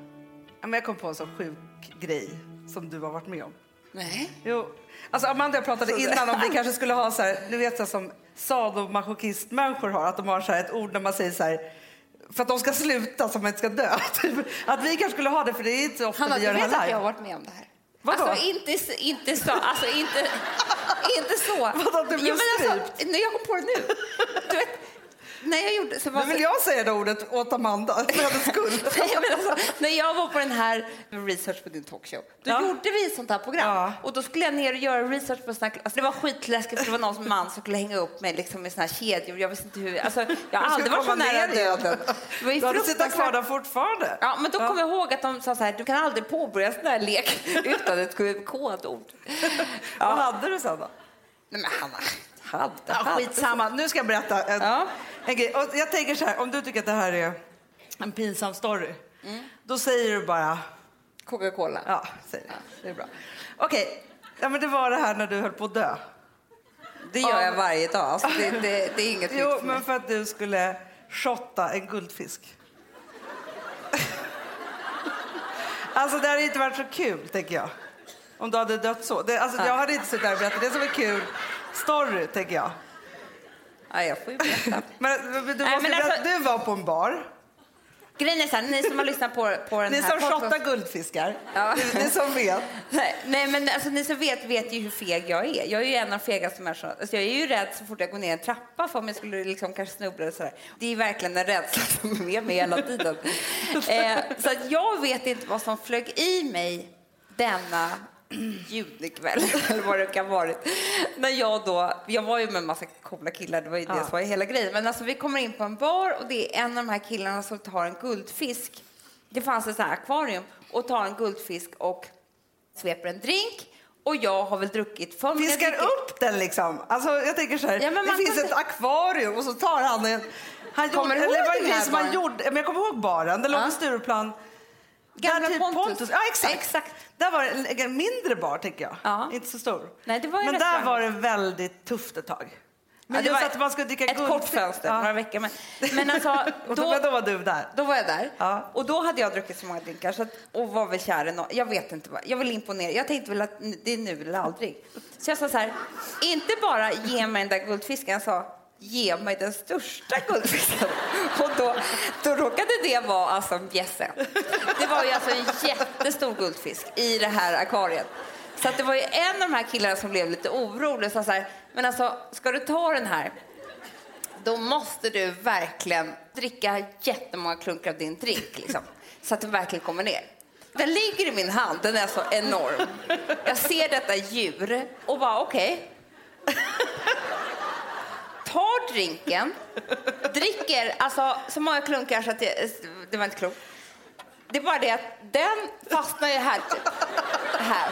S6: jag kom på en så sjuk grej som du har varit med om.
S4: Nej.
S3: Jo. Alltså Amanda jag pratade innan om vi kanske skulle ha så här, du vet så som sadomasochistmänniskor har, att de har så här ett ord när man säger så här, för att de ska sluta så att man inte ska dö. Typ. Att vi kanske skulle ha det, för det är inte så ofta
S4: Hanna,
S3: vi
S4: du
S3: gör det
S4: vet
S3: här
S4: att jag
S3: live.
S4: har varit med om det här?
S3: Vadå?
S4: Alltså inte, inte så. Alltså inte, inte så.
S3: Vadå, du blev
S4: Jo, men alltså, jag kom på det nu. Du vet, när jag gjorde så var
S3: Nu vill jag säga det ordet åt Amanda, för hennes skull.
S4: Nej, men alltså, när jag var på den här research på din talkshow, då
S3: Ja.
S4: gjorde vi ett sånt här program.
S3: Ja.
S4: Och då skulle jag ner och göra research på såna här, alltså Det var skitläskigt för det var någon som man som skulle hänga upp mig liksom med såna här kedjor. Jag visste inte hur, alltså, jag har aldrig varit så nära döden. Det var ju
S3: Du hade suttit kvar där fortfarande.
S4: Ja, men då kom jag ihåg att de sa så här, du kan aldrig påbörja en sån här lek utan ett kodord.
S3: Vad hade du sen då?
S4: Nej men Hanna, hade,
S3: Ja, skitsamma, nu ska jag berätta en,
S4: Ja.
S3: en grej. Och jag tänker så här, om du tycker att det här är en pinsam story,
S4: Mm.
S3: då säger du bara,
S4: Coca-Cola.
S3: ja, säg det. Det är bra. Okej, ja, men det var det här när du höll på att dö.
S4: Det gör jag varje dag. Alltså, det, det, det är inget
S3: Jo,
S4: för
S3: men för att du skulle shotta en guldfisk. alltså det hade inte varit så kul, tänker jag. Om du hade dött så. Det, alltså, Jag hade inte suttit där och berättat. Det som är kul story, tänker jag.
S4: Ja, jag får ju berätta.
S3: Men, men du,
S4: Nej, men alltså-
S3: berätta, du var på en bar.
S4: Grejen är så här, ni som har lyssnat på, på den
S3: Ni
S4: här
S3: som
S4: podcasten-
S3: shottar guldfiskar.
S4: Ja.
S3: Ni, ni som vet.
S4: Nej, men alltså, ni som vet vet ju hur feg jag är. Jag är ju en av de fegaste människorna. Alltså, jag är ju rädd så fort jag går ner en trappa för om jag skulle liksom kanske snubbla eller sådär. Det är verkligen en rädsla som är med mig hela tiden. Eh, så att jag vet inte vad som flög i mig denna junikväll, eller vad det kan ha varit. När jag då, jag var ju med en massa coola killar, det var ju det
S3: Ja.
S4: som var hela grejen. Men alltså vi kommer in på en bar och det är en av de här killarna som tar en guldfisk. Det fanns ett så här akvarium och tar en guldfisk och sveper en drink. Och jag har väl druckit för många
S3: Fiskar
S4: drinkar.
S3: upp den liksom. Alltså, jag tänker så här,
S4: Ja,
S3: det
S4: man
S3: finns
S4: kan
S3: ett akvarium och så tar han en... Han
S4: Kommer
S3: gjorde, eller
S4: ihåg
S3: det
S4: den här baren?
S3: gjorde? Men jag kommer ihåg baren, den låg
S4: Ja.
S3: på Stureplan.
S4: Gamla
S3: Där typ
S4: Pontus.
S3: Ja, exakt.
S4: Exakt.
S3: Där var det en- mindre bar, tänker jag.
S4: Ja.
S3: Inte så stor.
S4: Nej, det var
S3: men där
S4: restaurang.
S3: var det väldigt tufft ett tag. Men
S4: Ja, det var
S3: att man skulle dricka
S4: ett
S3: guld...
S4: kort fönster,
S3: Ja.
S4: några veckor. Men, men alltså,
S3: då,
S4: då,
S3: var du där.
S4: Då var jag där.
S3: Ja.
S4: Och då hade jag druckit så många drinkar så att, och var väl kär i någon. Jag vet inte vad. Jag vill imponera. Jag tänkte väl att det är nu eller aldrig. Så jag sa så här, inte bara ge mig den där guldfisken. Jag sa, ge mig den största guldfisken. Och då, då råkade det vara alltså en bjässe. Det var ju alltså en jättestor guldfisk i det här akvariet. Så att det var ju en av de här killarna som blev lite orolig och sa så här, men alltså ska du ta den här då måste du verkligen dricka jättemånga klunkar av din drink. Liksom, så att den verkligen kommer ner. Den ligger i min hand, den är så enorm. Jag ser detta djur och bara okej. Tar drinken, dricker alltså, så många klunkar så att det, det var inte klokt. Det är bara det att den fastnar ju här. Typ. här.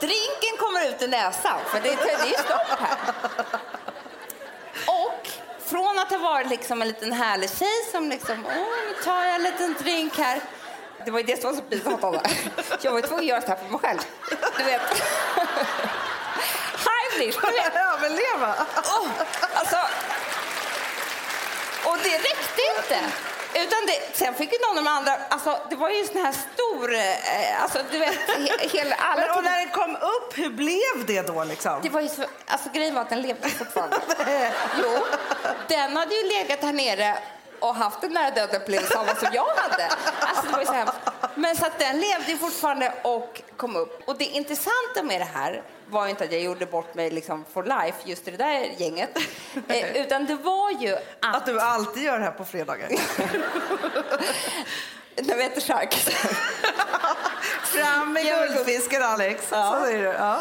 S4: Drinken kommer ut i näsan, för det, det är ju stopp här. Och från att ha varit liksom en liten härlig tjej som liksom, åh, nu tar jag en liten drink här. Det var ju det som var så pinsamt. Jag var ju tvungen att göra så här för mig själv. Du vet. Vet.
S3: Överleva!
S4: Åh, alltså. Och det räckte inte. Utan det, sen fick ju någon av de andra, alltså det var ju sån här stor, eh, alltså du vet, he, hela, alla
S3: Men, och när den kom upp, hur blev det då liksom?
S4: Det var ju så, alltså grejen var att den levde fortfarande. jo, den hade ju legat här nere och haft en nära döden upplevelse av vad som jag hade. Alltså det var ju så hemskt. Men så att den levde ju fortfarande och kom upp. Och det intressanta med det här var inte att jag gjorde bort mig liksom for life just i det där gänget. Eh, utan det var ju att...
S3: Att du alltid gör det här på fredagar.
S4: När vi äter chark.
S3: Fram med guldfisken Alex.
S4: Ja.
S3: Så säger du. Ja.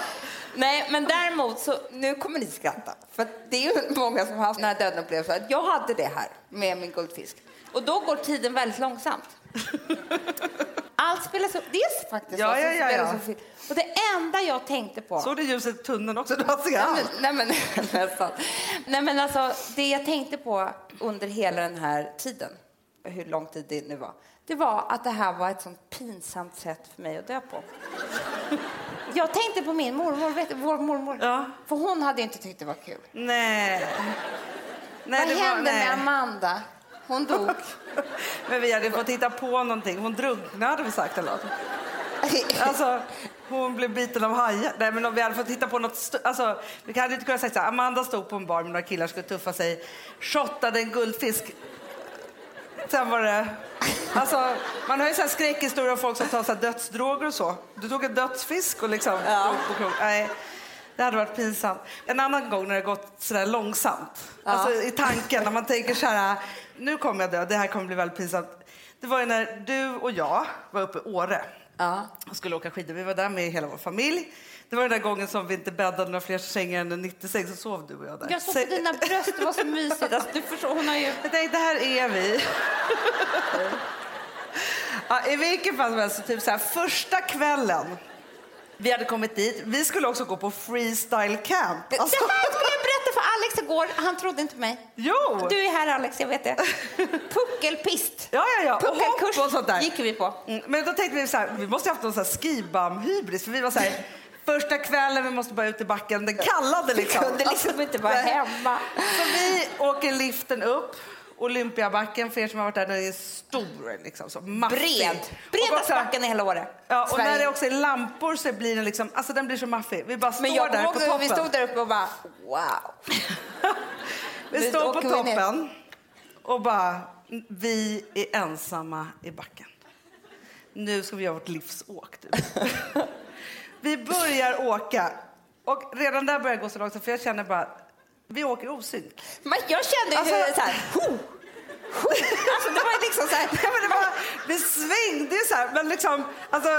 S4: Nej, men däremot så, nu kommer ni skratta. För det är ju många som har haft nära döden upplevelser. Jag hade det här med min guldfisk. Och då går tiden väldigt långsamt. Allt spelas upp. Det är faktiskt
S3: Ja,
S4: så.
S3: ja, ja, ja.
S4: Och det enda jag tänkte på...
S3: Såg du ljuset i tunneln också? Du har
S4: Nej men, nej, men, nästan. nej men alltså, det jag tänkte på under hela den här tiden, hur lång tid det nu var, det var att det här var ett sånt pinsamt sätt för mig att dö på. Jag tänkte på min mormor, vet vår mormor.
S3: Ja.
S4: För hon hade inte tyckt det var kul.
S3: Nej. nej
S4: Vad
S3: det var-
S4: hände
S3: nej.
S4: med Amanda? Hon dog.
S3: Men vi hade fått hitta på någonting. Hon drunknade hade vi sagt eller något. Alltså, hon blev biten av hajar. Nej, men om vi hade fått hitta på något... Alltså, vi hade inte kunnat säga så här, Amanda stod på en bar med några killar skulle tuffa sig, shottade en guldfisk. Sen var det... Alltså, man har ju så här skräckhistorier om folk som tar så här dödsdroger och så. Du tog en dödsfisk och liksom krok. Nej, det hade varit pinsamt. En annan gång när det gått så där långsamt. Alltså i tanken, när man tänker så här, nu kommer jag dö, det här kommer bli väldigt pinsamt. Det var ju när du och jag var uppe i Åre
S4: Ja.
S3: och skulle åka skidor. Vi var där med hela vår familj. Det var den där gången som vi inte bäddade några fler sängar än en 96 så sov du och jag där.
S4: Jag
S3: Så-
S4: på dina bröst, det var så mysigt. Alltså, du förstår, hon har ju...
S3: jag tänkte, här är vi. ja, I vilken fall som helst, typ så här, första kvällen vi hade kommit dit, vi skulle också gå på freestyle camp. Alltså,
S4: Det här skulle jag berätta för Alex igår. Han trodde inte mig.
S3: jo!
S4: Du är här Alex, jag vet det. Puckelpist.
S3: Ja, ja, ja. Och
S4: Puckelkurs
S3: och sånt där.
S4: gick vi på.
S3: Mm, men då tänkte vi så här, vi måste ha haft någon så här skibam-hybris. För vi var så här, första kvällen, vi måste bara ut i backen. Den kallade liksom.
S4: kunde liksom inte vara hemma.
S3: Så vi åker liften upp. Olympiabacken, för er som har varit där, den är stor. Liksom, så maffig.
S4: Bred. Bredaste backen i hela Åre.
S3: Ja, och
S4: Sverige.
S3: när det också är lampor så blir den liksom, alltså den blir så maffig. Vi bara står
S4: Men jag
S3: där på toppen.
S4: vi stod där uppe och bara wow.
S3: Vi
S4: Nu
S3: står på
S4: vi ner.
S3: toppen och bara, vi är ensamma i backen. Nu ska vi göra vårt livsåk. Typ. vi börjar åka och redan där börjar det gå så långsamt för jag känner bara, vi åker osynk.
S4: Men jag kände ju
S3: Alltså-
S4: så här, ho, ho. Alltså det var liksom så här.
S3: Ja, men det, var, det svängde ju så här, men liksom, alltså,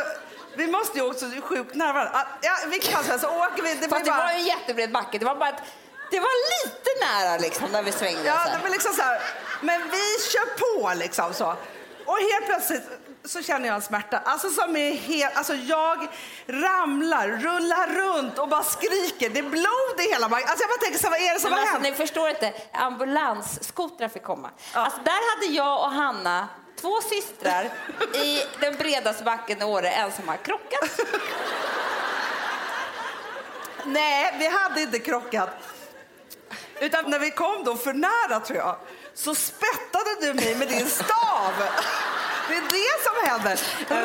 S3: vi måste ju också sjukt nära varandra. Ja, I vilket fall som helst så åker vi. Det
S4: Fast det
S3: bara,
S4: var en jättebred backe. Det var bara att det var lite nära liksom när vi svängde.
S3: Ja,
S4: så
S3: det
S4: här.
S3: var liksom så här, men vi kör på liksom så. Och helt plötsligt så känner jag en smärta. Alltså som är helt, alltså jag ramlar, rullar runt och bara skriker. Det är blod i hela magen. Alltså jag bara tänker så vad är det som
S4: Men
S3: har
S4: alltså,
S3: hänt?
S4: ni förstår inte, ambulansskotrar fick komma. Alltså, där hade jag och Hanna, två systrar, i den bredaste backen i Åre ensamma krockat.
S3: Nej, vi hade inte krockat. Utan när vi kom då för nära tror jag, så spettade du mig med din stav. Det är det som händer.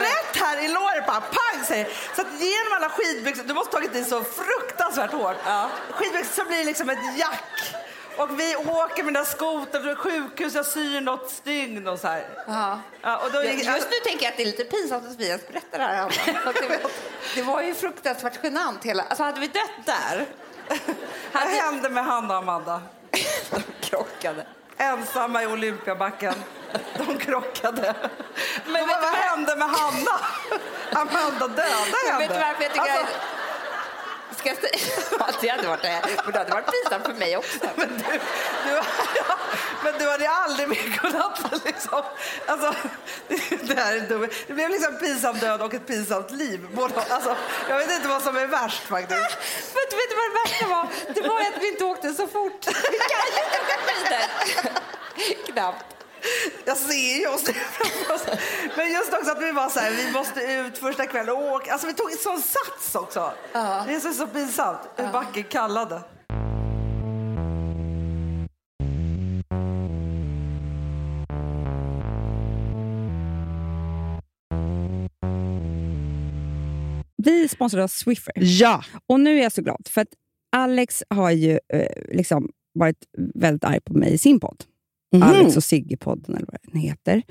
S3: Rätt här i låret bara pang säger Så att genom alla skidbyxor, du måste tagit i så fruktansvärt hårt.
S4: Ja.
S3: Skidbyxor så blir det liksom ett jack. Och vi åker med den skotern från sjukhus, jag syr något stygn och så här.
S4: Ja.
S3: Ja, och då
S4: Just nu tänker jag att det är lite pinsamt att vi ens berättar det här. Det, det var ju fruktansvärt genant. Hela, alltså hade vi dött där,
S3: Vad
S4: hade
S3: hände med Hanna och Amanda?
S4: de krockade.
S3: Ensamma i Olympiabacken. De krockade. Men
S4: vet
S3: vad, vad hände med Hanna? Amanda döda
S4: Men
S3: henne.
S4: vet du varför jag tycker
S3: Alltså,
S4: säga... Ja, det hade varit det. Men det hade varit pinsamt för mig också.
S3: men, du, du, ja, men du hade aldrig mer kunnat... Liksom, alltså, det, här är dumt. det blev liksom pinsam död och ett pinsamt liv. Både, alltså, jag vet inte vad som är värst faktiskt.
S4: Men du vet vad det värsta var? Det var att vi inte åkte så fort. Vi kan ju inte åka skidor. Knappt.
S3: Jag ser ju oss. Men just också att vi var så här, vi måste ut första kvällen och åka. Alltså vi tog en sån sats också. Det är så, så pinsamt hur backen kallade.
S5: Vi sponsrar av Swiffer.
S1: Ja!
S5: Och nu är jag så glad, för att Alex har ju eh, liksom varit väldigt arg på mig i sin podd.
S1: Mhm.
S5: Alex och Sigge-podden, eller vad den heter.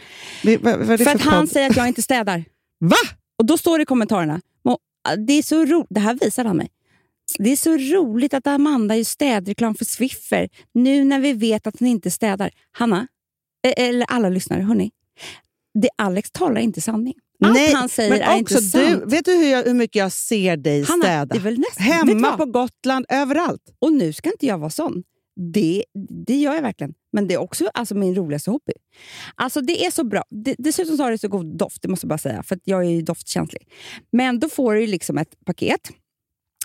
S1: Vi- vad, vad det
S5: För
S1: för
S5: att han
S1: podd?
S5: säger att jag inte städar.
S1: Va?
S5: Och då står det i kommentarerna, "Mo, det är så ro- det här visar han mig. Det är så roligt att Amanda gör städreklam för Swiffer nu när vi vet att hon inte städar. Hanna, eh, eller alla lyssnare, hörni. Det Alex talar inte sanning. Allt han säger
S1: men
S5: är
S1: också
S5: inte
S1: du,
S5: sant.
S1: Vet du hur, jag, hur mycket jag ser dig
S5: Hanna,
S1: städa?
S5: det är väl nästan,
S1: Hemma på Gotland, överallt.
S5: Och nu ska inte jag vara sån. Det, det gör jag verkligen. Men det är också alltså, min roligaste hobby. Alltså Det är så bra. Det, dessutom så har det så god doft, det måste jag bara säga. För jag är ju doftkänslig. Men då får du liksom ett paket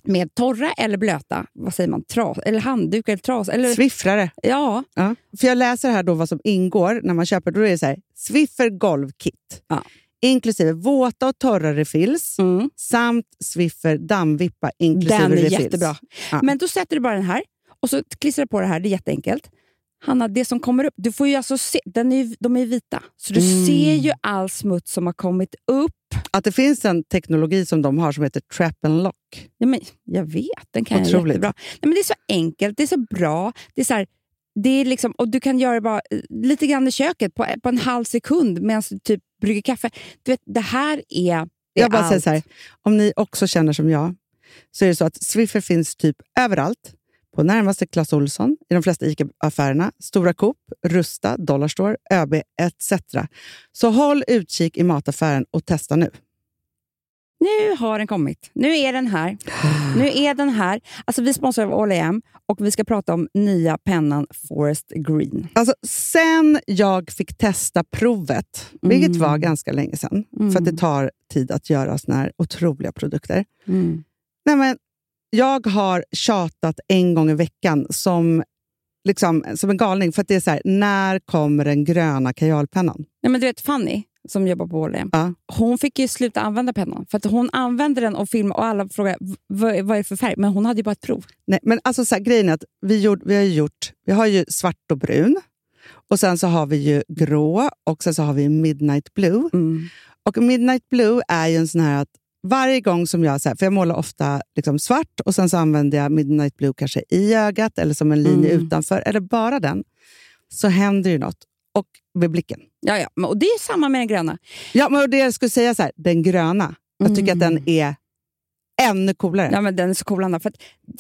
S5: med torra eller blöta, vad säger man, tras, eller handdukar eller tras. Eller,
S1: Swiffrare.
S5: ja,
S1: Ja. För jag läser här då vad som ingår när man köper. Då är det så här, Swiffer golvkit.
S5: Ja.
S1: Inklusive våta och torra refills
S5: mm,
S1: samt Swiffer dammvippa inklusive
S5: den är
S1: refills.
S5: jättebra.
S1: Ja.
S5: Men då sätter du bara den här och så klistrar du på det här. Det är jätteenkelt.
S4: Hanna, det som kommer upp, du får ju alltså se, den är, de är vita, så du
S7: Mm.
S4: ser ju all smuts som har kommit upp.
S7: Att det finns en teknologi som de har som heter trap and lock.
S4: Ja, men, jag vet, den kan jag
S7: Otroligt.
S4: jättebra. Nej, men det är så enkelt, det är så bra. Det är så här, det är liksom, och du kan göra det bara eh, lite grann i köket på, på en halv sekund medan du typ brygger kaffe. Du vet, det här är, är
S7: Jag bara säger
S4: allt.
S7: så här, om ni också känner som jag, så är det så att Swiffer finns typ överallt. På närmaste Clas Ohlson, i de flesta ICA-affärerna, Stora Coop, Rusta, Dollarstore, ÖB etc. Så håll utkik i mataffären och testa nu.
S4: Nu har den kommit. Nu är den här. Nu är den här. Alltså, vi sponsrar av All AM och vi ska prata om nya pennan Forest Green.
S7: Alltså, sen jag fick testa provet, vilket
S4: Mm.
S7: var ganska länge sedan,
S4: Mm.
S7: för att det tar tid att göra såna här otroliga produkter.
S4: Mm.
S7: Nej, men jag har tjatat en gång i veckan som, liksom, som en galning. För att det är så här, när kommer den gröna kajalpennan?
S4: Nej, men du vet Fanny, som jobbar på AM,
S7: Ja.
S4: hon fick ju sluta använda pennan. För att hon använde den och filmade och alla frågade "V- vad, är det för färg. Men hon hade ju bara ett prov.
S7: Nej, men alltså så här, grejen är att vi, gjorde, vi har gjort vi har ju svart och brun. Och sen så har vi ju grå och sen så har vi midnight blue. Och midnight blue är ju en sån här att varje gång som jag, så här, för jag målar ofta liksom svart och sen så använder jag midnight blue kanske i ögat eller som en linje
S4: Mm.
S7: utanför, eller bara den, så händer ju något. Och med blicken.
S4: Ja, ja. Och det är samma med den gröna.
S7: Ja, men det jag skulle säga så här, den gröna, jag tycker att den är ännu coolare.
S4: Ja, men den är så cool, Anna. För att,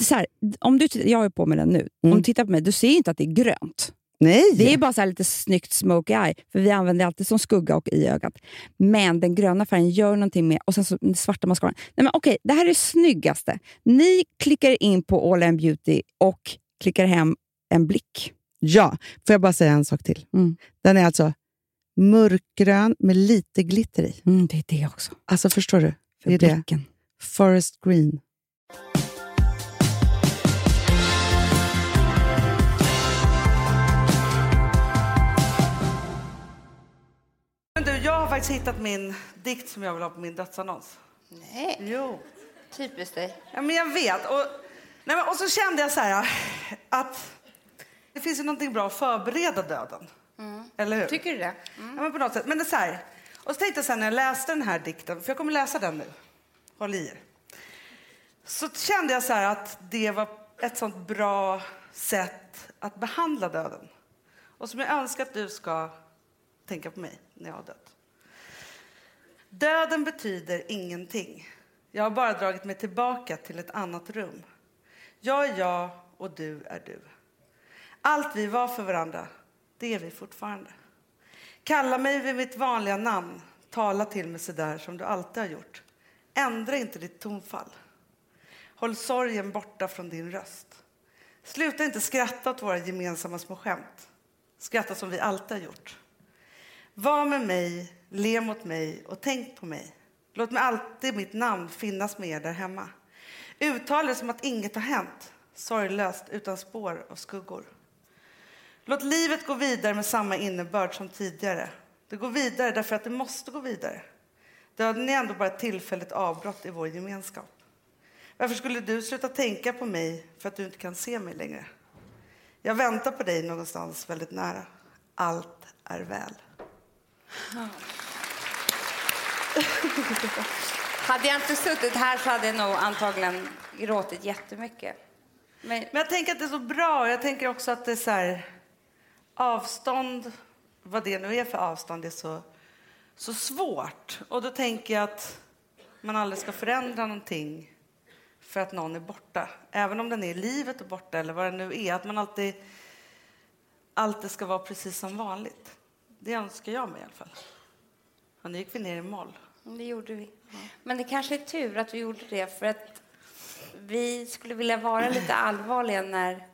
S4: så här, om du, jag är på med den nu.
S7: Mm.
S4: Om du tittar på mig, du ser ju inte att det är grönt.
S7: Nej!
S4: Det är bara så här lite snyggt smoky eye, för vi använder det alltid som skugga och i ögat. Men den gröna färgen gör någonting med, och sen så den svarta mascaran. Nej men okej, det här är det snyggaste. Ni klickar in på All In Beauty och klickar hem en blick.
S7: Ja, får jag bara säga en sak till?
S4: Mm.
S7: Den är alltså mörkgrön med lite glitter i.
S4: Mm, det är det också.
S7: Alltså förstår du?
S4: För
S7: Det är det.
S4: blicken.
S7: Forest green.
S3: Faktiskt hittat min dikt som jag vill ha på min dödsannons.
S8: Nej,
S3: Jo.
S8: typiskt dig.
S3: Ja, men jag vet. Och, nej, men, och så kände jag så här att det finns ju någonting bra att förbereda döden. Eller hur?
S8: Tycker du det?
S3: Ja, men på något sätt. Men det är så här. Och så tänkte jag här, när jag läste den här dikten, för jag kommer läsa den nu. Håll i er. Så kände jag så här att det var ett sånt bra sätt att behandla döden. Och som jag önskar att du ska tänka på mig när jag har dött. Döden betyder ingenting. Jag har bara dragit mig tillbaka till ett annat rum. Jag är jag och du är du. Allt vi var för varandra, det är vi fortfarande. Kalla mig vid mitt vanliga namn. Tala till mig så där som du alltid har gjort. Ändra inte ditt tonfall. Håll sorgen borta från din röst. Sluta inte skratta åt våra gemensamma små skämt. Skratta som vi alltid har gjort. Var med mig, le mot mig och tänk på mig. Låt mig alltid mitt namn finnas med er där hemma. Uttala det som att inget har hänt. Sorglöst, utan spår och skuggor. Låt livet gå vidare med samma innebörd som tidigare. Det går vidare därför att det måste gå vidare. Döden är ändå bara ett tillfälligt avbrott i vår gemenskap. Varför skulle du sluta tänka på mig för att du inte kan se mig längre? Jag väntar på dig någonstans väldigt nära. Allt är väl.
S8: Hade jag inte suttit här så hade jag nog antagligen gråtit jättemycket. Men
S3: Men jag tänker att det är så bra. Jag tänker också att det är så här, avstånd, vad det nu är för avstånd, det är så, så svårt. Och då tänker jag att man aldrig ska förändra någonting för att någon är borta. Även om den är i livet och borta eller vad det nu är. Att man alltid, alltid ska vara precis som vanligt. Det önskar jag mig i alla fall. Och nu gick vi ner i moll.
S8: det gjorde vi. Men det kanske är tur att vi gjorde det för att vi skulle vilja vara lite allvarliga när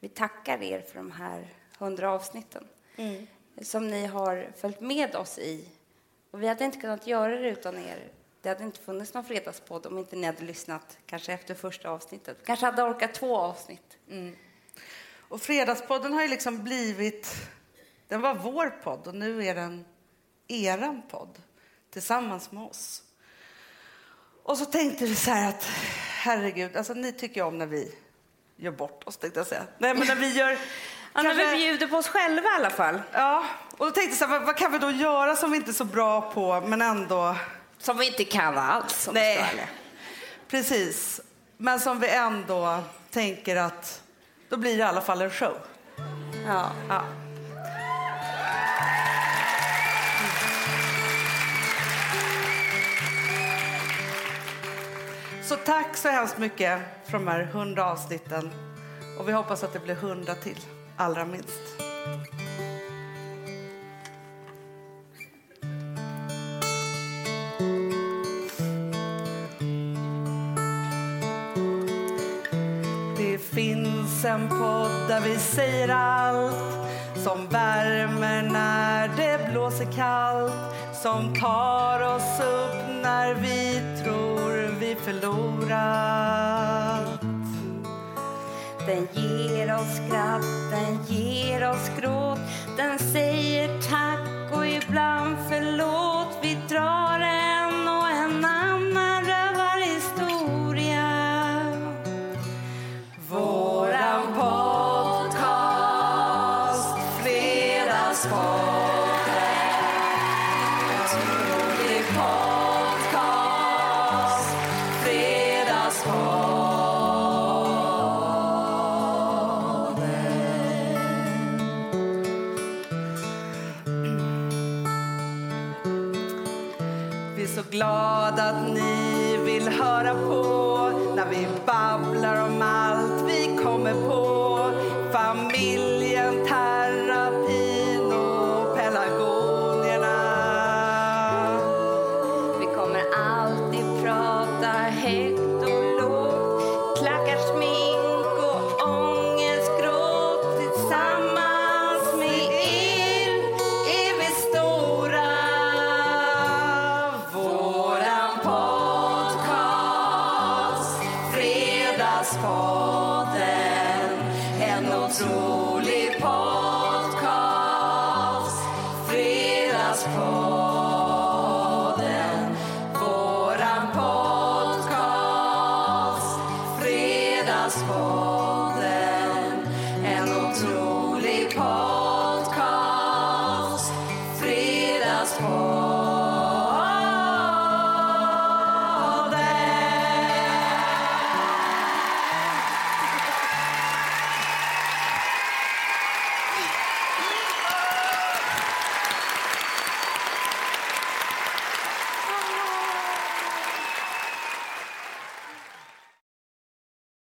S8: vi tackar er för de här hundra avsnitten som ni har följt med oss i. Och vi hade inte kunnat göra det utan er. Det hade inte funnits någon fredagspodd om inte ni hade lyssnat kanske efter första avsnittet. Kanske hade orkat två avsnitt.
S3: Och Fredagspodden har ju liksom blivit... Den var vår podd och nu är den eran podd tillsammans med oss. Och så tänkte vi så här att herregud, alltså ni tycker om när vi gör bort oss tänkte jag säga. Nej men när vi gör
S4: Ja,
S3: Kanske-
S4: vi bjuder på oss själva i alla fall.
S3: Ja, och då tänkte jag så här, vad, vad kan vi då göra som vi inte är så bra på, men ändå...
S4: Som vi inte kan alls. om ska
S3: Nej,
S4: ärliga.
S3: precis. Men som vi ändå tänker att då blir det i alla fall en show.
S4: Ja.
S3: Ja. Så tack så hemskt mycket för de här hundra avsnitten. Och vi hoppas att det blir hundra till, allra minst. Det finns en podd där vi säger allt som värmer när det blåser kallt som tar oss upp när vi tror förlorat.
S4: Den ger oss skratt, den ger oss gråt. Den säger tack och ibland förlåt.
S3: Glada att